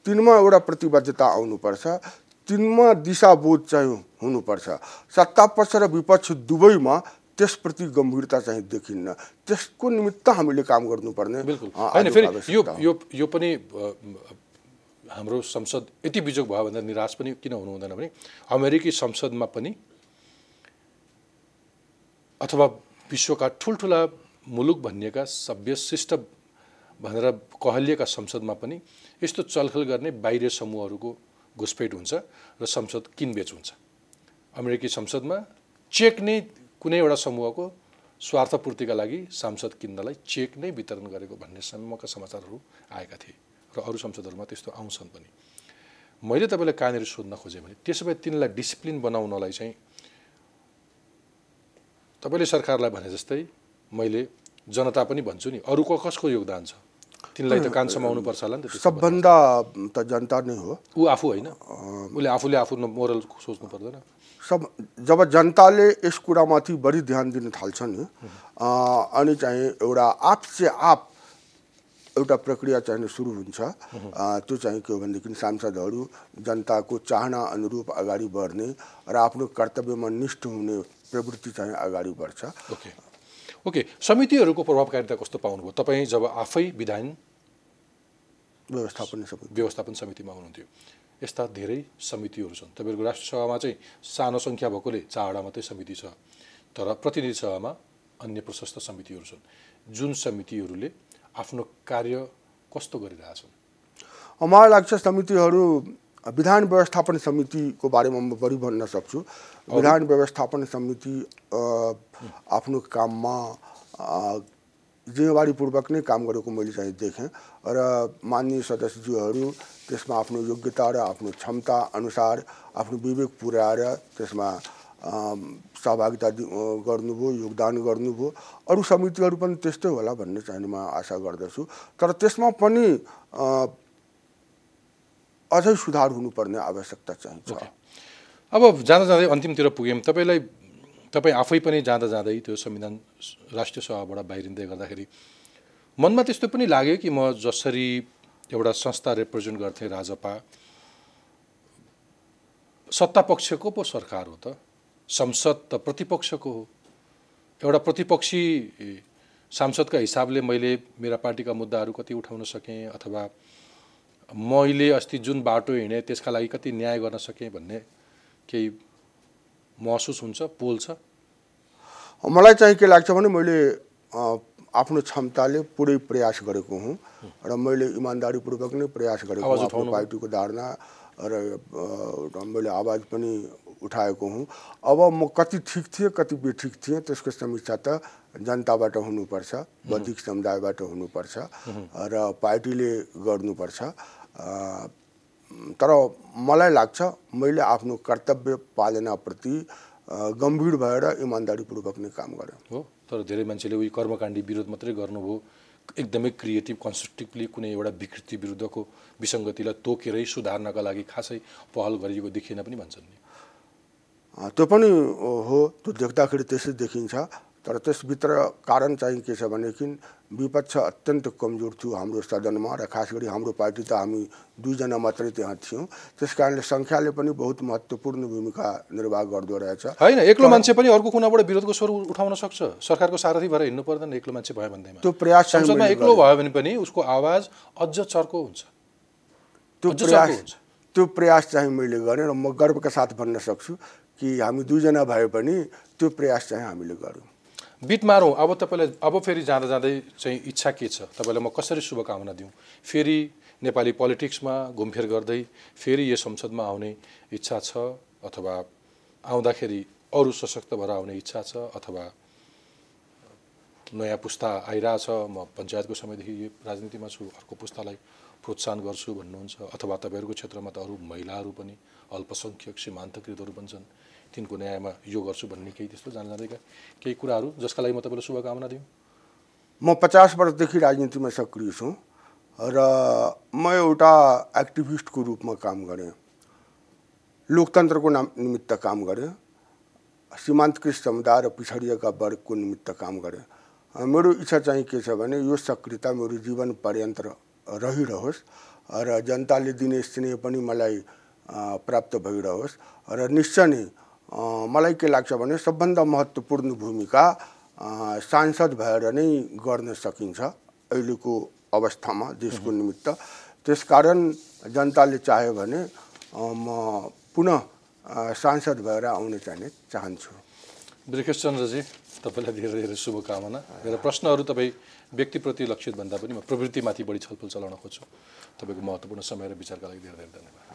तिनमा एउटा प्रतिबद्धता आउनुपर्छ। तिनमा दिशाबोध चाहिँ हुनुपर्छ। सत्तापक्ष र विपक्ष दुवैमा त्यसप्रति गम्भीरता चाहिँ देखिन्न। त्यसको निमित्त हामीले काम गर्नुपर्ने
होइन फेरि यो। यो यो पनि हाम्रो संसद यति बिजोग भयो भन्दा निराश पनि किन हुनु हुँदैन भने अमेरिकी संसदमा पनि अथवा विश्वका ठुल्ठुला मुलुक भनिएका सभ्य शिष्ट भनेर कहलिएका संसदमा पनि यस्तो चलखेल गर्ने बाहिर समूहहरूको घुसपेट हुन्छ र संसद किनबेच हुन्छ। अमेरिकी संसदमा चेक नै कुनै एउटा समूहको स्वार्थपूर्तिका लागि सांसद किन्नलाई चेक नै वितरण गरेको भन्ने सम्मका समाचारहरू आएका थिए र अरू संसदहरूमा त्यस्तो आउँछन् पनि। मैले तपाईँलाई कहाँनिर सोध्न खोजेँ भने त्यसो भए तिनलाई डिसिप्लिन बनाउनलाई चाहिँ तपाईँले सरकारलाई भने जस्तै मैले जनता पनि भन्छु नि अरूको कसको योगदान छ? तिनलाई त कान समाउनुपर्छ होला नि त।
सबभन्दा त जनता नै हो।
ऊ आफू होइन? उसले आफूले आफू मोरल सोच्नु पर्दैन
सब जब जनताले यस कुरामाथि बढी ध्यान दिन थाल्छ नि अनि चाहिँ एउटा आप से आप एउटा प्रक्रिया चाहिँ सुरु हुन्छ। त्यो चाहिँ के हो भनेदेखि सांसदहरू जनताको चाहना अनुरूप अगाडि बढ्ने र आफ्नो कर्तव्यमा निष्ठ हुने प्रवृत्ति चाहिँ अगाडि बढ्छ।
ओके। ओके। समितिहरूको प्रभावकारिता कस्तो पाउनुभयो? तपाईँ जब आफै विधान
व्यवस्थापन
व्यवस्थापन समितिमा हुनुहुन्थ्यो। यस्ता धेरै समितिहरू छन्। तपाईँहरूको राष्ट्रसभामा चाहिँ सानो सङ्ख्या भएकोले चारवटा मात्रै समिति छ। तर प्रतिनिधि सभामा अन्य प्रशस्त समितिहरू छन्। जुन समितिहरूले आफ्नो कार्य कस्तो गरिरहेछन्?
मलाई लाग्छ समितिहरू विधान व्यवस्थापन समितिको बारेमा म बढी भन्न सक्छु। विधान व्यवस्थापन समिति आफ्नो काममा जिम्मेवारीपूर्वक नै काम गरेको मैले चाहिँ देखेँ र माननीय सदस्यज्यूहरू त्यसमा आफ्नो योग्यता र आफ्नो क्षमता अनुसार आफ्नो विवेक पुर्याएर त्यसमा सहभागिता गर्नुभयो योगदान गर्नुभयो। अरू समितिहरू पनि त्यस्तै होला भन्ने चाहिँ म आशा गर्दछु। तर त्यसमा पनि अझै सुधार हुनुपर्ने आवश्यकता चाहिँ छ।
अब जाँदा जाँदै अन्तिमतिर पुग्यौँ। तपाईँलाई तपाईँ आफै पनि जाँदा जाँदै त्यो संविधान राष्ट्रिय सभाबाट बाहिरिँदै गर्दाखेरि मनमा त्यस्तो पनि लाग्यो कि म जसरी एउटा संस्था रिप्रेजेन्ट गर्थेँ राजपा सत्ता पक्षको पो सरकार हो त संसद त प्रतिपक्षको हो। एउटा प्रतिपक्षी सांसदका हिसाबले मैले मेरा पार्टीका मुद्दाहरू कति उठाउन सकेँ अथवा मैले अस्ति जुन बाटो हिँडेँ त्यसका लागि कति न्याय गर्न सकेँ भन्ने केही महसुस हुन्छ पोल छ
मलाई चाहिँ के लाग्छ भने मैले आफ्नो क्षमताले पुरै प्रयास गरेको हुँ र मैले इमान्दारीपूर्वक नै प्रयास गरेको हुँ पार्टीको धारणा र मैले आवाज पनि उठाएको हुँ। अब म कति ठिक थिएँ कति बेठिक थिएँ त्यसको समीक्षा त जनताबाट हुनुपर्छ बौद्धिक समुदायबाट हुनुपर्छ र पार्टीले गर्नुपर्छ। तर मलाई लाग्छ मैले आफ्नो कर्तव्य पालनाप्रति गम्भीर भएर इमान्दारीपूर्वक नै काम गरेँ।
हो तर धेरै मान्छेले उयो कर्मकाण्डी विरोध मात्रै गर्नुभयो। एकदमै क्रिएटिभ कन्स्ट्रक्टिभली कुनै एउटा विकृति विरुद्धको विसङ्गतिलाई तोकेरै सुधार्नका लागि खासै पहल गरिएको देखिएन पनि भन्छन् नि।
त्यो पनि हो त्यो देख्दाखेरि त्यसै देखिन्छ। तर त्यसभित्र कारण चाहिँ के छ भनेदेखि विपक्ष अत्यन्त कमजोर थियो हाम्रो सदनमा र खास गरी हाम्रो पार्टी त हामी दुईजना मात्रै त्यहाँ थियौँ। त्यस कारणले सङ्ख्याले पनि बहुत महत्त्वपूर्ण भूमिका निर्वाह गर्दो रहेछ।
होइन एक्लो मान्छे पनि अर्को कुनाबाट विरोधको स्वर उठाउन सक्छ। सरकारको सारथी भएर हिँड्नु पर्दैन एक्लो मान्छे भयो भन्दैमा।
त्यो प्रयास
संसदमा एक्लो भयो भने पनि उसको आवाज अझ चर्को हुन्छ।
त्यो प्रयास। त्यो प्रयास चाहिँ मैले गरेँ र म गर्वका साथ भन्न सक्छु कि हामी दुईजना भए पनि त्यो प्रयास चाहिँ हामीले गऱ्यौँ।
बिट मारौँ अब तपाईँलाई अब फेरि जाँदा जाँदै चाहिँ इच्छा के छ? तपाईँलाई म कसरी शुभकामना दिउँ? फेरि नेपाली पोलिटिक्समा घुमफिर गर्दै फेरि यो संसदमा आउने इच्छा छ अथवा आउँदाखेरि अरू सशक्त भएर आउने इच्छा छ अथवा नयाँ पुस्ता आइरहेछ म पञ्चायतको समयदेखि यो राजनीतिमा छु अर्को पुस्तालाई प्रोत्साहन गर्छु भन्नुहुन्छ अथवा तपाईँहरूको क्षेत्रमा त अरू महिलाहरू पनि अल्पसङ्ख्यक सीमान्तकृतहरू पनि छन् तिनको न्यायमा यो गर्छु भन्ने केही त्यस्तो जान जाँदैका केही कुराहरू जसका लागि म तपाईँलाई शुभकामना दिउँ।
म पचास वर्षदेखि राजनीतिमा सक्रिय छु र म एउटा एक्टिभिस्टको रूपमा काम गरेँ। लोकतन्त्रको नाम निमित्त काम गरेँ। सीमान्तकृत समुदाय र पिछडिएका वर्गको निमित्त काम गरेँ। मेरो इच्छा चाहिँ के छ भने यो सक्रियता मेरो जीवन पर्यन्त रहिरहोस् र जनताले दिने स्नेह पनि मलाई प्राप्त भइरहोस् र निश्चय नै मलाई के लाग्छ भने सबभन्दा महत्त्वपूर्ण भूमिका सांसद भएर नै गर्न सकिन्छ अहिलेको अवस्थामा देशको निमित्त। त्यसकारण जनताले चाह्यो भने म पुनः सांसद भएर आउन चाहिने चाहन्छु।
ब्रिकेश चन्द्रजी तपाईँलाई धेरै धेरै शुभकामना मेरो प्रश्नहरू तपाईँ व्यक्तिप्रति लक्षित भन्दा पनि म प्रवृत्तिमाथि बढी छलफल चलाउन खोज्छु तपाईँको महत्त्वपूर्ण समय र विचारका लागि धेरै धेरै धन्यवाद।